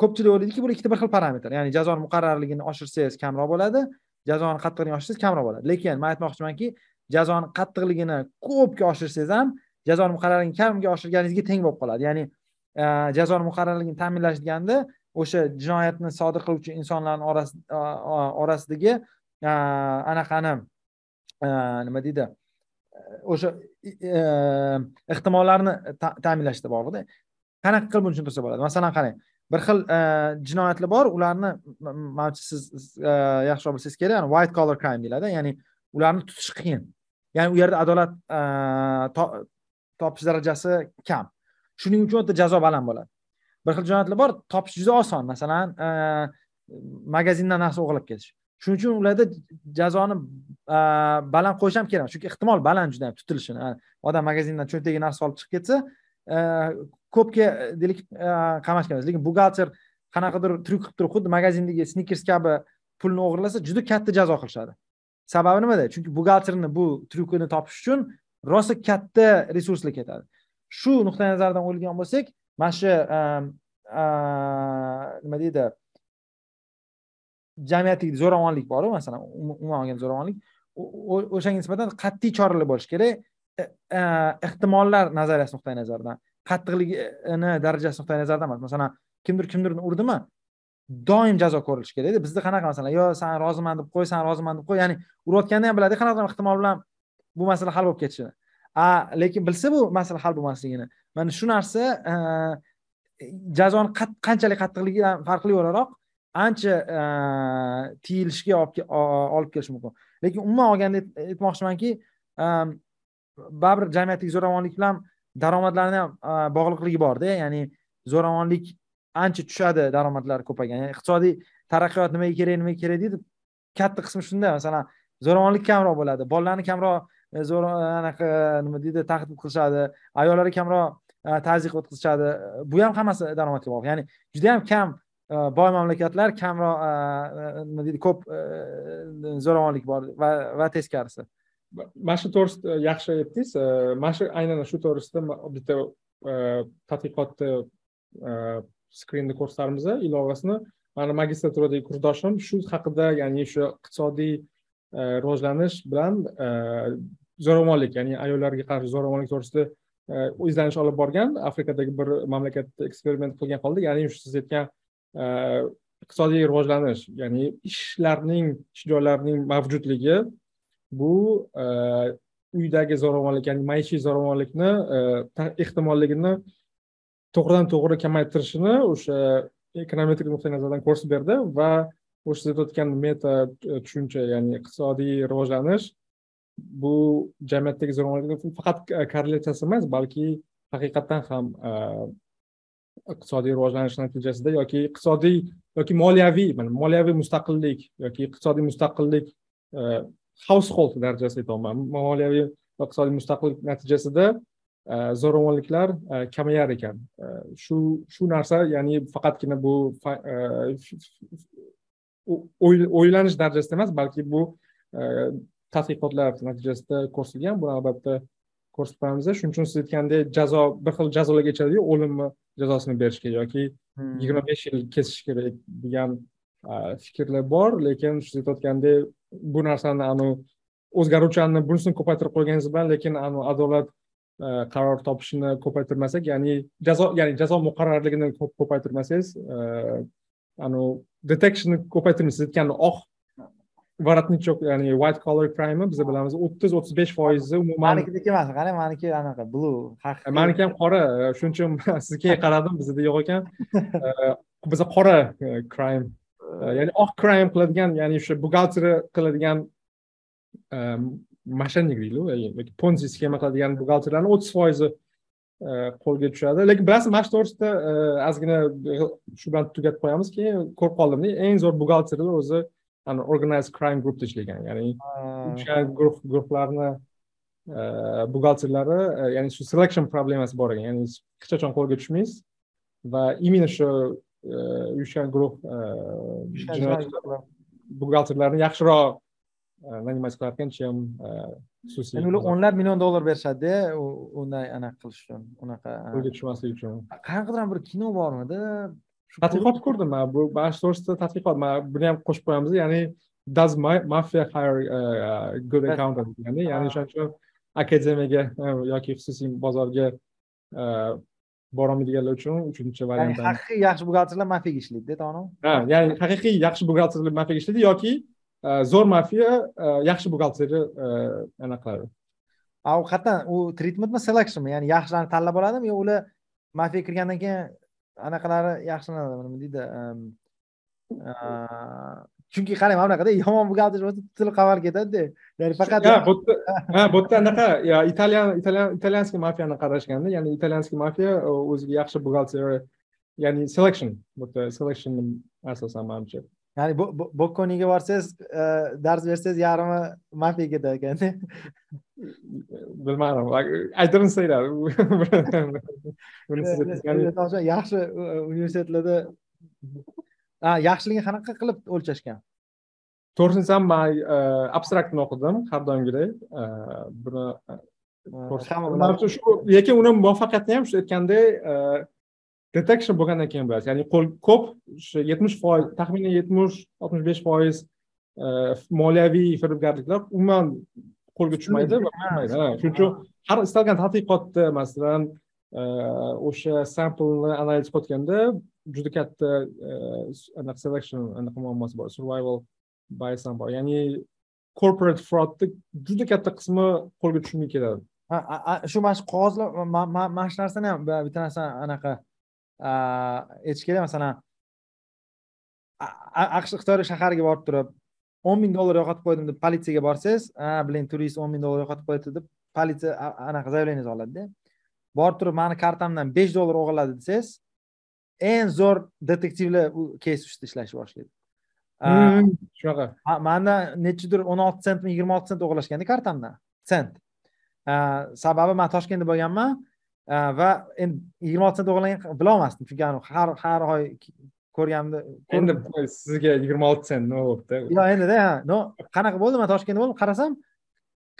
Ko'pchilik o'ylaydiki bu ikkita bir xil parametr. Ya'ni jazoni muqarrarligini oshirsangiz kamroq bo'ladi jazoni qattiqligini oshirsangiz kamroq bo'ladi. Lekin man aytmoqchimanki jazoni qattiqligini ko'pga oshirsangiz ham jazoni muqarrarligini kamga oshirganingizga teng bo'lib qoladi. Ya'ni e, jazoni muqarrarligini ta'minlash deganda o'sha jinoyatni sodir qiluvchi insonlarni e, orasidagi e, anaqani nima deydi o'sha ehtimollarni ta'minlashda bog'liqda. Qanaqa qilib buni tushuntirsa bo'ladi? Masalan qarang bir xil jinoyatlar bor ularni manimcha siz yaxshiroq bilsangiz kerak white collar crime deyiladi ya'ni ularni tutish qiyin. Ya'ni u yerda adolat topish darajasi kam. Shuning uchun o'ta jazo baland bo'ladi. Bir xil jinoyatlar bor topish juda oson. Masalan e, magazindan narsa o'g'irlab ketish. Shuning uchun ularda jazoni e, baland qo'yish ham kerak. Chunki ehtimol baland juda tutilishini odam magazindan cho'ntagiga narsa olib chiqib ketsa e, ko'pga deylik qamashgan emas lekin buxgalter qanaqadir tryuk qilib turib xuddi magazindagi snikers kabi pulni o'g'irlasa juda katta jazo qilishadi. Sababi nimada? Chunki buxgalterni bu tryukini topish uchun rosa katta resurslar ketadi. Shu nuqtai nazardan o'ylagan bo'lsak mana shu ehm, ehm, nima deydi jamiyatdagi zo'ravonlik boru masalan um-, umuman olganda zo'ravonlik o'shanga nisbatan qat'iy choralar bo'lishi kerak. E, e, ehtimollar nazariyasi nuqtai nazaridan qattiqligini darajasi nuqtai nazaridan emas. Masalan kimdir kimdirni urdimi? Doim jazo ko'rilishi kerakda bizda qanaqa masalan yo san roziman deb qo'y san roziman deb qo'y ya'ni urayotganda ham biladi qanaqa ehtimol bilan bu masala hal bo'lib ketishini. A lekin bilsa bu masala hal bo'lmasligini. Mana shu narsa e, jazoni qanchalik qattiqligidan farqli o'laroq ancha e, tiyilishga olib kelishi mumkin. Lekin umuman olganda aytmoqchimanki e, baribir jamiyatdagi zo'ravonlik bilan daromadlarni ham bog'liqligi borda ya'ni zo'ravonlik ancha tushadi daromadlar ko'paygan ya'ni iqtisodiy taraqqiyot nimaga kerak nimaga kerak deydi. Katta qismi shunda masalan zo'ravonlik kamroq bo'ladi bolalarni kamroq zo'r e, anaqa nima deydi tahdid qilishadi. Ayollarga kamroq e, tazyiq o'tkazishadi. Bu ham hammasi daromadga bog'liq ya'ni juda yam kam e, boy mamlakatlar kamroq nima deydi ko'p zo'ravonlik bor va va teskarisi. Mana shu to'g'risida yaxshi aytdingiz mana shu aynan shu to'g'risida bitta tadqiqotni skrinni ko'rsatamiz ilovasini. Mani magistraturadagi kursdoshim shu haqida ya'ni shu iqtisodiy rivojlanish bilan zo'ravonlik ya'ni ayollarga qarshi zo'ravonlik to'g'risida e, izlanish olib borgan afrikadagi bir mamlakatda eksperiment qilgan holda ya'ni siz aytgan e, iqtisodiy rivojlanish ya'ni ishlarning ish joylarining mavjudligi bu e, uydagi zo'ravonlik ya'ni maishiy zo'ravonlikni ehtimolligini to'g'ridan to'g'ri kamaytirishini o'sha ekonometrik nuqtai nazardan ko'rsatib berdi va o'sha siz aytayotgan meta tushuncha ya'ni iqtisodiy rivojlanish bu jamiyatdagi zo'ravonlikni faqat e, korrelyatsiyasi emas balki haqiqatdan ham e, iqtisodiy rivojlanish natijasida yoki iqtisodiy yoki moliyaviy moliyaviy mustaqillik yoki iqtisodiy mustaqillik e, household darajasida aytyapman moliyaviy va iqtisodiy mustaqillik natijasida zo'ravonliklar kamayar ekan. Shu shu narsa ya'ni faqatgina bu o'ylanish darajasida emas balki bu tadqiqotlar natijasida ko'rsatilgan buni albatta ko'rsatib shuning uchun siz aytgandek jazo bir xil jazolarga ichadiyu o'lim jazosini berishga yoki hmm. yigirma besh yil kesish kerak degan fikrlar bor. Lekin siz aytayotgandek bu narsani anavi o'zgaruvchanni bunisini ko'paytirib qo'yganingiz bilan lekin anavi adolat qaror topishini ko'paytirmasak ya'ni jazo ya'ni jazo muqarrarligini ko'paytirmasangiz anavi detectionni ko'paytirmaysiz. Siz aytgan oq воротничок ya'ni white collar crime biz bilamiz o'ttiz o'ttiz besh foizi umuman manikidek emas qarang maniki anaqa blue maniki ham qora shuning uchun sizga qaradim bizda yo'q ekan bizda qora crime. Ya'ni oq crime qiladigan ya'ni o'sha buxgalteri qiladigan mошенник deydiku ponzi sxema qiladigan buxgalterlarni o'ttiz foizi qo'lga tushadi lekin bilasiz mana shu to'g'risida ozgina shu bilan tugatib qo'yamiz keyin ko'rib qoldimda eng zo'r buxgalterlar o'zi organized crime groupda ishlagan ya'ni o'sha guruh guruhlarni buxgalterlari ya'ni shu selection problemasi bor ekan. Ya'ni hech qachon qo'lga tushmaysiz va именно shu uyushgan guruh buxgalterlarni yaxshiroq нанимать qilar ekan чем xususiy ya'ni ular o'nlab million dollar berishadida unday anaqa qilish uchun unaqa qo'lga tushmaslik uchun. Qanaqadir bir kino bormidi tadqiqot ko'rdim man. Bu mana shu to'g'risida tadqiqot. Man buni ham qo'shib qo'yamiz ya'ni does mafia hire uh, good accountant deganda ya'ni o'shaning uchun akademiyaga yoki xususiy bozorga borolmaydiganlar uchun uchinchi variant ya'ni haqiqiy yaxshi buxgalterlar mafiyaga ishlaydida tonu ha ya'ni haqiqiy yaxshi buxgalterlar mafiyaga ishlaydi yoki zo'r mafiya yaxshi buxgalterni anaqa qiladi a u qayerdan u treatmentmi selectionmi? Ya'ni yaxshilarni tanlab oladimi yo ular mafiyaga kirgandan keyin anaqalari yaxshilanadi nima deydi chunki qarang mana bunaqada yomon buxgalter bo'lsa til qamalib ketadida. Ya'ni faqat ha bu yerda ha bu yerda anaqa italyan italyan italyanskiy mafiyani qarashganda ya'ni italyanskiy mafiya e, o'ziga yaxshi buxgalter ya'ni selection bu yerda selection asosan manimcha. Ya'ni bokkoniga borsangiz dars bersangiz yarmi mafiyaga ketadi ekanda bilmadim that yaxshi universitetlarda yaxshiligini qanaqa qilib o'lchashgan? To'g'risini aytsam man abstraktni o'qidim har doimgidek. Buni shu lekin uni muvaffaqiyatini ham shu aytgandek detection bo'lgandan keyin bilasiz ya'ni qo'l ko'p o'sha yetmish foiz taxminan yetmish oltmish besh foiz e, moliyaviy firibgarliklar umuman qo'lga tushmaydi va shuning uchun har istalgan tadqiqotda masalan e, o'sha samplni analiz qilayotganda juda katta e, anaqa selection anaqa muammosi bor survival bias ham bor. Ya'ni corporate fraudni juda katta qismi qo'lga tushmay keladi. Shu mana shu qog'ozlar mana shu narsani ham bitta narsa anaqa aytish kerak masalan aqsh iqtisodiy shahariga borib turib o'n ming dollar yo'qotib qo'ydim deb politsiyaga borsangiz ha biling turist o'n ming dollar yo'qotib qo'yibdi deb politsiya anaqa заявлениеңizni oladida borib turib mani kartamdan besh dollar o'g'irladi desangiz eng zo'r detektivlar u keys ustida ishlashni boshlaydi. Hmm, shunaqa. manda nechidir o'n olti sentmi yigirma olti sent o'g'irlashganda kartamdan. Sent. Sababi man toshkentda bo'lganman va endi yigirma olti sent o'g'irlagan bilolmasdim chunki har har oy ko'rganimda endi sizga yigirma olti sent nima bo'libdi yo'q endida no qanaqa bo'ldi man toshkentda bo'ldim qarasam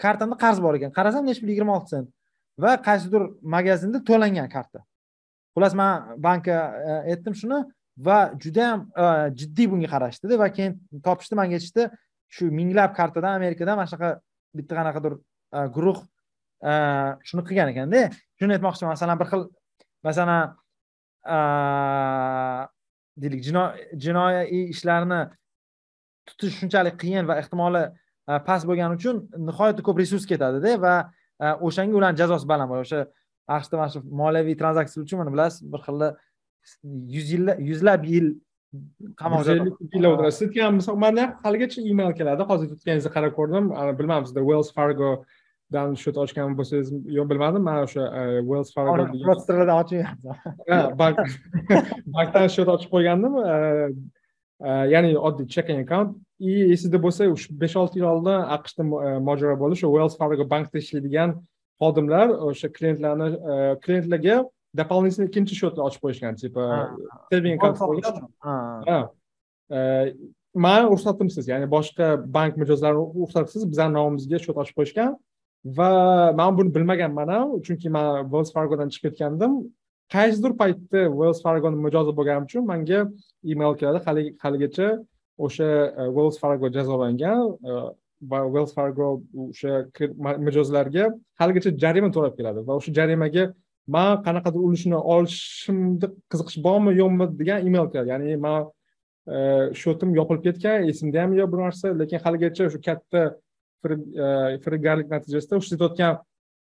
kartamda qarz bor ekan qarasam nechi pul yigirma olti sent va qaysidir magazinda to'langan karta xullas man bankka aytdim shuni va judayam jiddiy bunga qarashdida va keyin topishdi manga aytishdi shu minglab kartadan amerikadan mana shunaqa bitta qanaqadir guruh shuni qilgan ekanda shuni aytmoqchiman masalan bir xil masalan deylik jinoiy ishlarni tutish shunchalik qiyin va ehtimoli past bo'lgani uchun nihoyatda ko'p resurs ketadida va o'shanga ularni jazosi baland bo'ladi o'sha aqshda mana shu moliyaviy tranzaksiyalar uchun mana bilasiz bir xilda yuz yillab yuzlab yil qamoqda yillar o'tiradi sizga ham misol manda haligacha email keladi hozir tutganingizni qarab ko'rdim bilmadim sizda wells fargo dan счет ochgan bo'lsangiz yo'q bilmadim. Man o'sha e, wells fargo ochmayapman bank bankdan счет ochib qo'ygandim. E, e, ya'ni oddiy checking account. И esingizda bo'lsa besh olti yil oldin aqshda mojaro bo'ldi. Shu wells fargo bankda ishlaydigan xodimlar o'sha klientlarni klientlarga дополнительный ikkinchi счетni ochib qo'yishgan типа saving account man ruxsatimsiz ya'ni boshqa bank mijozlari ruxsatsiz bizani nomimizga счет ochib qo'yishgan va man buni bilmaganman ham chunki man wells fargodan chiqib ketgandim. Qaysidir paytda wells fargoni mijozi bo'lganim uchun manga email keladi. Haligacha o'sha e, wells fargo jazolangan e, va wells fargo o'sha mijozlarga haligacha jarima to'lab keladi va o'sha jarimaga man qanaqadir ulushini olishimni qiziqish bormi yo'qmi degan email keladi. Ya'ni man e, shotim yopilib ketgan esimda ham yo'q bir narsa lekin haligacha shu katta firibgarlik natijasida ishlatayotgan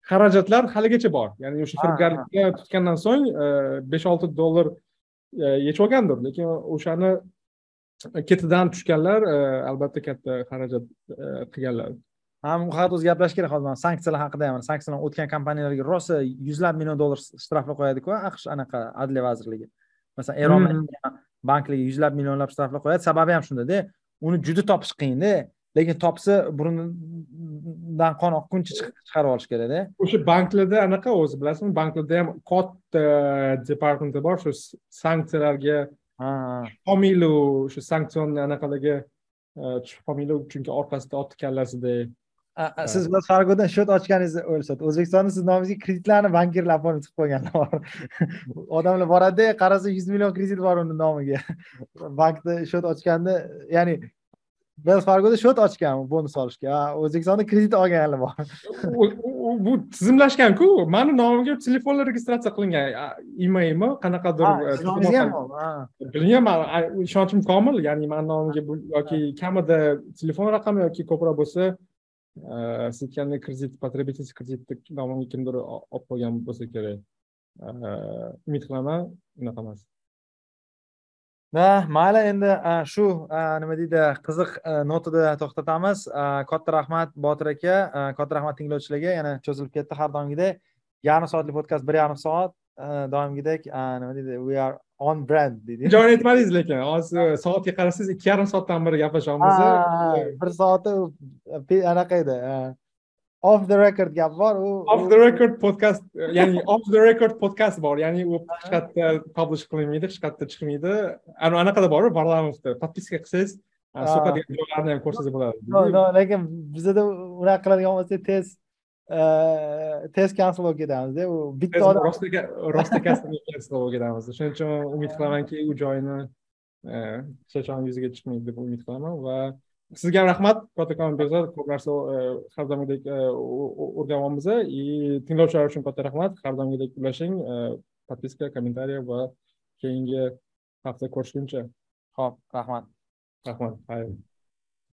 xarajatlar haligacha bor. Ya'ni o'sha firibgarlikka tutgandan so'ng e, besh olti dollar e, yechib olgandir lekin o'shani ketidan tushganlar e, albatta katta xarajat qilganlar. Ha bu haqida o'zi gaplashishimiz kerak hozir sanksiyalar haqida ham. Sanksiyalar o'tgan kompaniyalarga rosa yuzlab million dollar shtraflar qo'yadiku aqsh anaqa adliya vazirligi. Masalan eron hmm. banklarga yuzlab millionlab shtraflar qo'yadi. Sababi ham shundada uni juda topish qiyinda lekin topsa burnidan qon oqquncha chiqarib olish kerakda. O'sha banklarda anaqa o'zi bilasizmi? Banklarda ham katta departamenti bor shu sanksiyalarga homiylu shu sanksionni anaqalarga tushib qolmanglar chunki orqasida otni kallasida. Siz wells fargodan счет ochganingizni o'rnishyapti o'zbekistonda siz nomingizga kreditlarni bankirlar oformib chiqib qo'yganlar bor. Odamlar boradida qarasa yuz million kredit bor uni nomiga. Bankda счет ochganda ya'ni wells fargoda счет ochgan bonus olishga. O'zbekistonda kredit olganlar bor. Bu tizimlashganku. Mani nomimga telefonlar registratsiya qilingan. Emailmi? Qanaqadir bilmayman ishonchim komil. Ya'ni mani nomimga yoki kamida telefon raqami yoki ko'proq bo'lsa aytgandek kredit потребительский kreditni nomimga kimdir olib qo'ygan bo'lsa kerak. Umid qilaman unaqa emas mayli endi shu nima deydi qiziq notada to'xtatamiz. Katta rahmat botir aka katta rahmat tinglovchilarga yana cho'zilib ketdi har doimgidek. Yarim soatlik podkast bir yarim soat doimgidek nima deydi we are on brand deydi. Joyini aytmadingiz lekin hozir soatga qarasangiz ikki yarim soatdan beri gaplashyapmiz bir soati anaqa edi off the record gap bor u off the record podcast ya'ni off the record podcast bor ya'ni u hech qayerda publish qilinmaydi hech qayerda chiqmaydi. Anaqada bor varlamovda. Подписка qilsangiz so'kadigan joylarni ham ko'rsangiz bo'ladi. Lekin bizada unaqa qiladigan bo'lsak tez tez cancel bo'lib ketamizda. U bitta odam rosti cancel bo'lib ketamiz. Shuning uchun umid qilamanki u joyini hech qachon yuzaga chiqmaydi deb umid qilaman va sizga ham rahmat. Kattakon behzod ko'p narsa har doimgidek o'rganyapmiz и tinglovchilar uchun katta rahmat. Har doimgidek ulashing подписка kommentariy va keyingi hafta ko'rishguncha. Ho'p rahmat. Rahmat